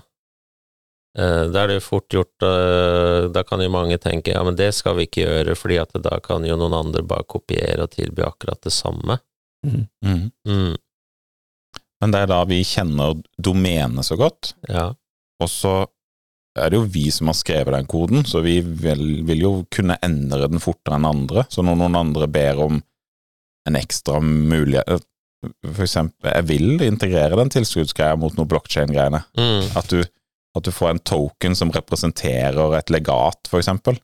da er det jo fort gjort eh, Da kan jo mange tenke ja, men det skal vi ikke gjøre, fordi at da kan jo noen andre bare kopiere og tilby akkurat det samme. Mm. Mm. Men det er da vi kjenner domenet så godt, Ja. og så er det jo vi som har skrevet den koden, så vi vil, vil jo kunne endre den fortere enn andre. Så når noen andre ber om en ekstra mulighet For eksempel, jeg vil integrere den tilskuddsgreia mot noe blokkjede-greiene. Mm. At du, at du får en token som representerer et legat, eksempel.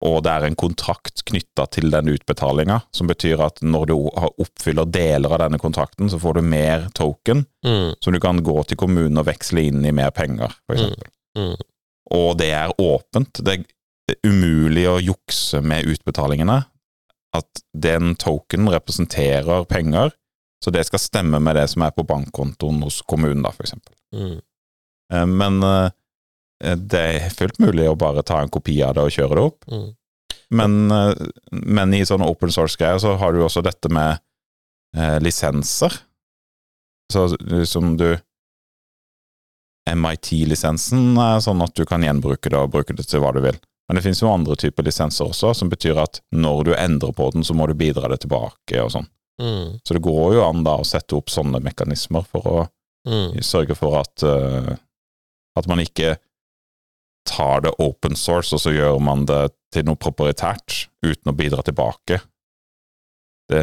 Og det er en kontrakt knytta til den utbetalinga, som betyr at når du oppfyller deler av denne kontrakten, så får du mer token, Mm. som du kan gå til kommunen og veksle inn i mer penger, for eksempel. Mm. Og det er åpent. Det er umulig å jukse med utbetalingene. At den tokenen representerer penger, så det skal stemme med det som er på bankkontoen hos kommunen, da. Mm. Eh, Men eh, det er fullt mulig å bare ta en kopi av det og kjøre det opp. Mm. Men, eh, men i sånne open source-greier så har du også dette med eh, lisenser. Så liksom som du MIT-lisensen er sånn at du kan gjenbruke det og bruke det til hva du vil. Men det finnes jo andre typer lisenser også, som betyr at når du endrer på den, så må du bidra det tilbake og sånn. Mm. Så det går jo an da å sette opp sånne mekanismer for å Mm. sørge for at, eh, at man ikke tar det open source, og så gjør man det til noe proprietært uten å bidra tilbake. Det,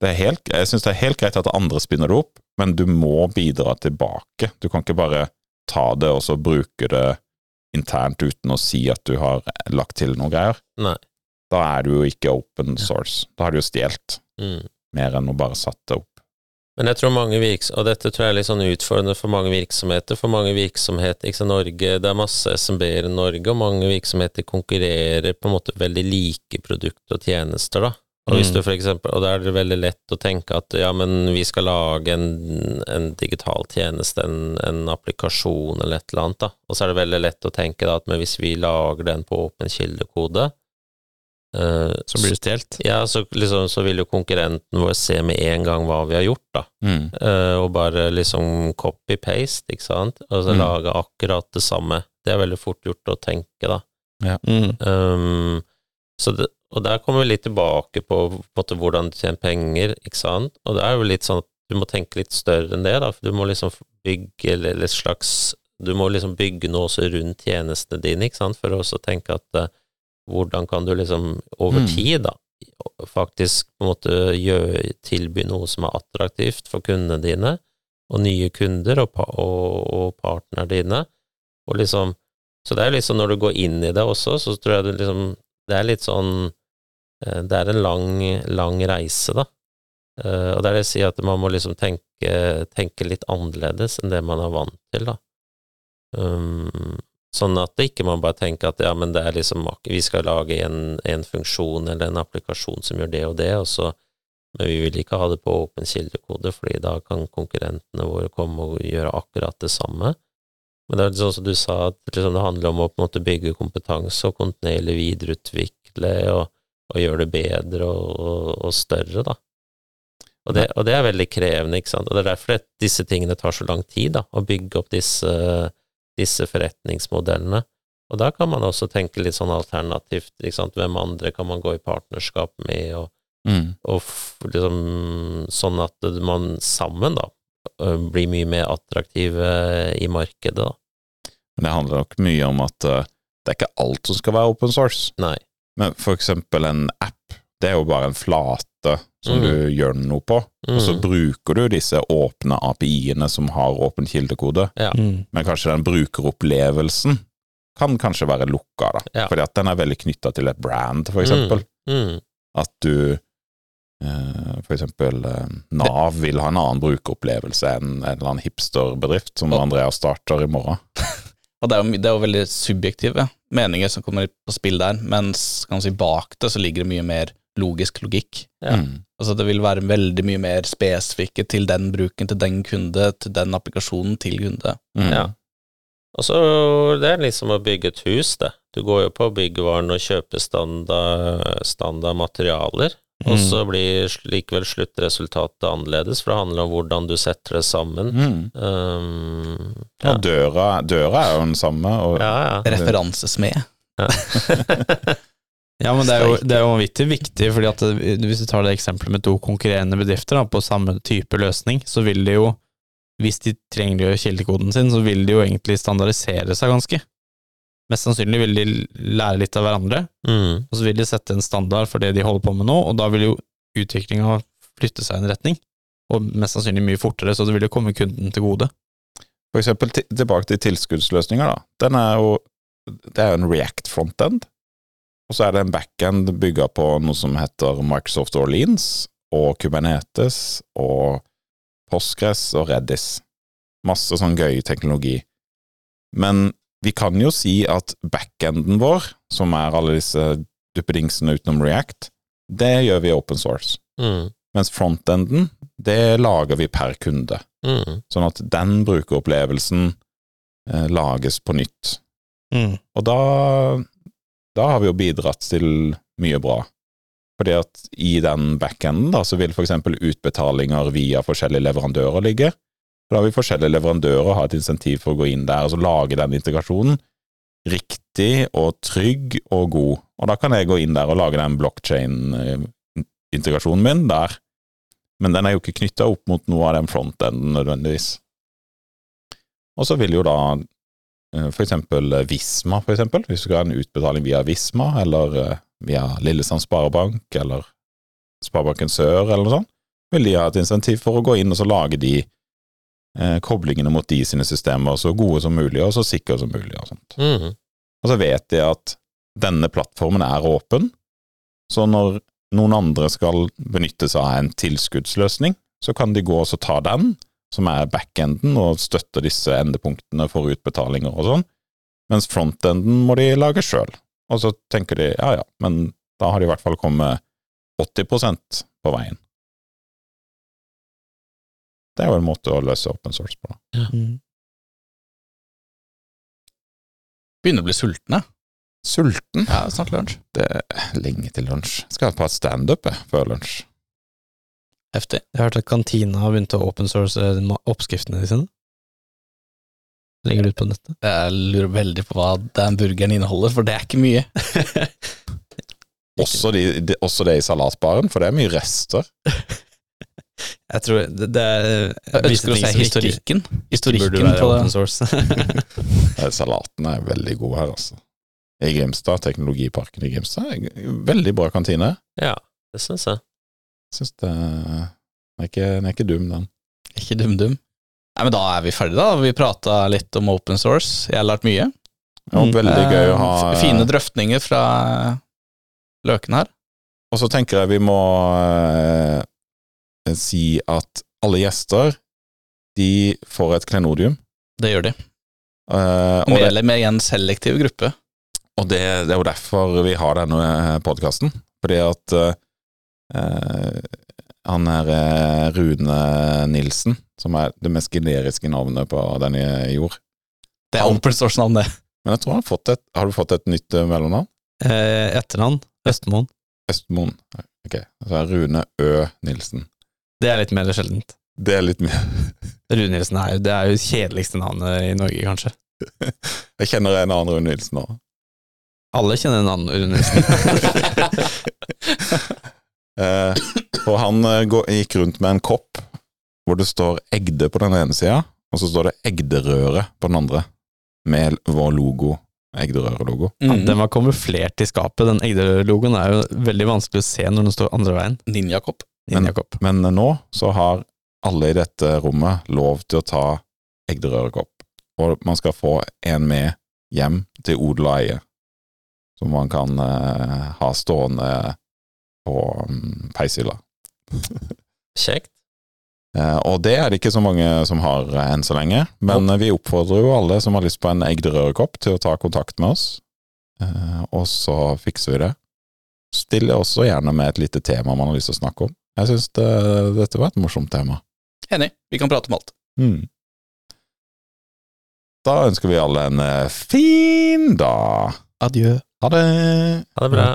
Det er helt, jeg syns det er helt greit at andre spinner det opp, men du må bidra tilbake. Du kan ikke bare ta det og så bruke det internt uten å si at du har lagt til noe greier. Nei. Da er du jo ikke open source. Da har du jo stjålet Mm. mer enn å bare satt det opp. Men jeg tror mange virks... Og dette tror jeg er litt sånn utfordrende for mange virksomheter. For mange virksomheter ikke sant, Norge, Det er masse SMB-er i Norge, og mange virksomheter konkurrerer på en måte veldig like produkter og tjenester, da. Og hvis Mm. du for eksempel, og da er det veldig lett å tenke at ja, men vi skal lage en, en digital tjeneste, en, en applikasjon eller et eller annet, da. Og så er det veldig lett å tenke da at men hvis vi lager den på åpen kildekode, eh, Så blir stjålet. ja, så, liksom, så vil jo konkurrenten vår se med en gang hva vi har gjort, da. Mm. Uh, og bare liksom copy-paste, ikke sant, og så Mm. lage akkurat det samme. Det er veldig fort gjort å tenke, da. Mm. Um, så det, og der kommer vi litt tilbake på, på hvordan du tjener penger, ikke sant, og det er jo litt sånn at du må tenke litt større enn det, da, for du må liksom bygge eller slags Du må liksom bygge noe også rundt tjenestene dine, ikke sant, for å også tenke at eh, hvordan kan du liksom over Mm. tid, da, faktisk på en måte gjøre, tilby noe som er attraktivt for kundene dine, og nye kunder og, og, og partnerne dine, og liksom Så det er liksom når du går inn i det også, så tror jeg det liksom Det er litt sånn eh, Det er en lang, lang reise, da. Eh, Og det er det jeg sier, at man må liksom tenke, tenke litt annerledes enn det man er vant til, da. Um, sånn at det ikke man bare tenker at ja, men det er liksom Vi skal lage en, en funksjon eller en applikasjon som gjør det og det, og så men vi vil ikke ha det på åpen kildekode, fordi da kan konkurrentene våre komme og gjøre akkurat det samme. Men det er sånn som du sa, at liksom det handler om å på en måte bygge kompetanse og kontinuerlig videreutvikle og, og gjøre det bedre og, og, og større, da. Det, og det er veldig krevende, ikke sant. Og det er derfor det, disse tingene tar så lang tid, da, å bygge opp disse, disse forretningsmodellene. Og da kan man også tenke litt sånn alternativt. Hvem andre kan man gå i partnerskap med, og Mm. og liksom, sånn at man sammen da blir mye mer attraktive i markedet. da. Men det handler nok mye om at det er ikke alt som skal være open source. Nei. Men for eksempel en app, det er jo bare en flate som Mm. du gjør noe på, og så Mm. bruker du disse åpne API-ene som har åpen kildekode, Ja. Mm. men kanskje den brukeropplevelsen kan kanskje være lukka, da. Ja. Fordi at den er veldig knytta til et brand, for eksempel. Mm. At du eh, for eksempel eh, Nav vil ha en annen brukeropplevelse enn en eller annen hipsterbedrift som Og- Andrea starter i morgen. Og det er, jo, det er jo veldig subjektive meninger som kommer på spill der, mens si, bak det så ligger det mye mer logisk logikk. Ja. Mm. Altså Det vil være veldig mye mer spesifikke til den bruken, til den kunde, til den applikasjonen, til kunde. Mm. Ja. Og så det er liksom å bygge et hus, det. Du går jo på byggvaren og kjøper standard, standard materialer, og Mm. så blir likevel sluttresultatet annerledes, for det handler om hvordan du setter det sammen. Mm. Um, ja. Og døra, døra er jo den samme, og ja, ja. Referansesmed. Ja, men det er jo, det er jo vanvittig viktig, fordi at hvis du tar det eksempelet med to konkurrerende bedrifter da, på samme type løsning, så vil de jo, hvis de trenger å gjøre kildekoden sin, så vil de jo egentlig standardisere seg ganske. Mest sannsynlig vil de lære litt av hverandre, Mm. og så vil de sette en standard for det de holder på med nå, og da vil jo utviklinga flytte seg i en retning, og mest sannsynlig mye fortere, så det vil jo komme kunden til gode. For eksempel tilbake til tilskuddsløsninger, da. Den er jo Det er jo en React frontend, og så er det en backend bygga på noe som heter Microsoft Orleans og Kubernetes og Postgres og Redis. Masse sånn gøy teknologi. Men vi kan jo si at backenden vår, som er alle disse duppedingsene utenom React, det gjør vi i open source. Mm. Mens frontenden, det lager vi per kunde. Mm. Sånn at den brukeropplevelsen eh, lages på nytt. Mm. Og da, da har vi jo bidratt til mye bra. Fordi at i den backenden da, så vil eksempel utbetalinger via forskjellige leverandører ligge. Da vil forskjellige leverandører ha et insentiv for å gå inn der og så lage den integrasjonen riktig og trygg og god. Og da kan jeg gå inn der og lage den blockchain-integrasjonen min der. Men den er jo ikke knytta opp mot noe av den frontenden nødvendigvis. Og så vil jo da eh, eksempel eh, Visma, for eksempel, hvis du skal ha en utbetaling via Visma, eller eh, via Lillesand Sparebank, eller Sparebanken Sør, eller noe sånt, vil de ha et insentiv for å gå inn og så lage de eh, koblingene mot de sine systemer så gode som mulig, og så sikre som mulig, og sånt. Mhm. Og så vet de at denne plattformen er åpen, så når noen andre skal benytte seg av en tilskuddsløsning, så kan de gå og så ta den, som er backenden, og støtter disse endepunktene for utbetalinger og sånn, mens frontenden må de lage sjøl. Og så tenker de ja ja, men da har de i hvert fall kommet 80% på veien. Det er jo en måte å løse open source på. da. Mm. Begynner å bli sultne. Sulten? Ja, snart lunsj. Det er lenge til lunsj. Skal ha et par standup før lunsj. Heftig. Jeg har hørt at kantina har begynt å open source eh, oppskriftene sine. Legger det ut på nettet. Jeg lurer veldig på hva den burgeren inneholder, for det er ikke mye. Også, de, de, også det i salatbaren, for det er mye rester. Jeg tror det, det er Jeg ønsker å si se historikken. Historikken på open source. Salaten er veldig god her, altså. I Grimstad, Teknologiparken i Grimstad, veldig bra kantine. Ja, det syns jeg. Syns det Den er ikke, den er ikke dum, den. Ikke dum-dum. Nei, men da er vi ferdige, da. Vi prata litt om open source. Jeg har lært mye. Ja, veldig gøy å Eh, ha Fine drøftninger fra Løken her. Og så tenker jeg vi må eh, si at alle gjester, de får et klenodium. Det gjør de. Eh, Medlem i en selektiv gruppe. og det, det er jo derfor vi har denne podkasten. Fordi at eh, eh, han er eh, Rune Nilsen, som er det mest generiske navnet på denne jord. Det er open source-navn, det. Men jeg tror han har fått et Har du fått et nytt eh, mellomnavn? Eh, Etternavn Østmoen. Østmoen. Ok, så er Rune Ø Nilsen. Det er litt mer sjeldent. Det er litt mer Rune Nilsen er jo det er jo kjedeligste navnet i Norge, kanskje. Jeg kjenner en annen Rune Nilsen òg. Alle kjenner en annen Rune Nilsen. Eh, og han eh, gikk rundt med en kopp hvor det står Egde på den ene sida, og så står det Egderøret på den andre, med vår logo. Egderøre-logo. Ja, Mm. den var kamuflert i skapet. Den Egderøre-logoen er jo veldig vanskelig å se når den står andre veien. Ninjakopp. Men- Ninjakopp. Men nå så har alle i dette rommet lov til å ta Egderøre-kopp, og man skal få en med hjem til odel og eie, som man kan eh, ha stående på um, peishylla. Kjekt. Eh, og det er det ikke så mange som har eh, enn så lenge, men eh, vi oppfordrer jo alle som har lyst på en Egderøre-kopp til å ta kontakt med oss, eh, og så fikser vi det. Stiller også gjerne med et lite tema man har lyst til å snakke om. Jeg syns det, dette var et morsomt tema. Enig. Vi kan prate om alt. Mm. Da ønsker vi alle en fin dag. Adjø. Ha det! Ha det bra.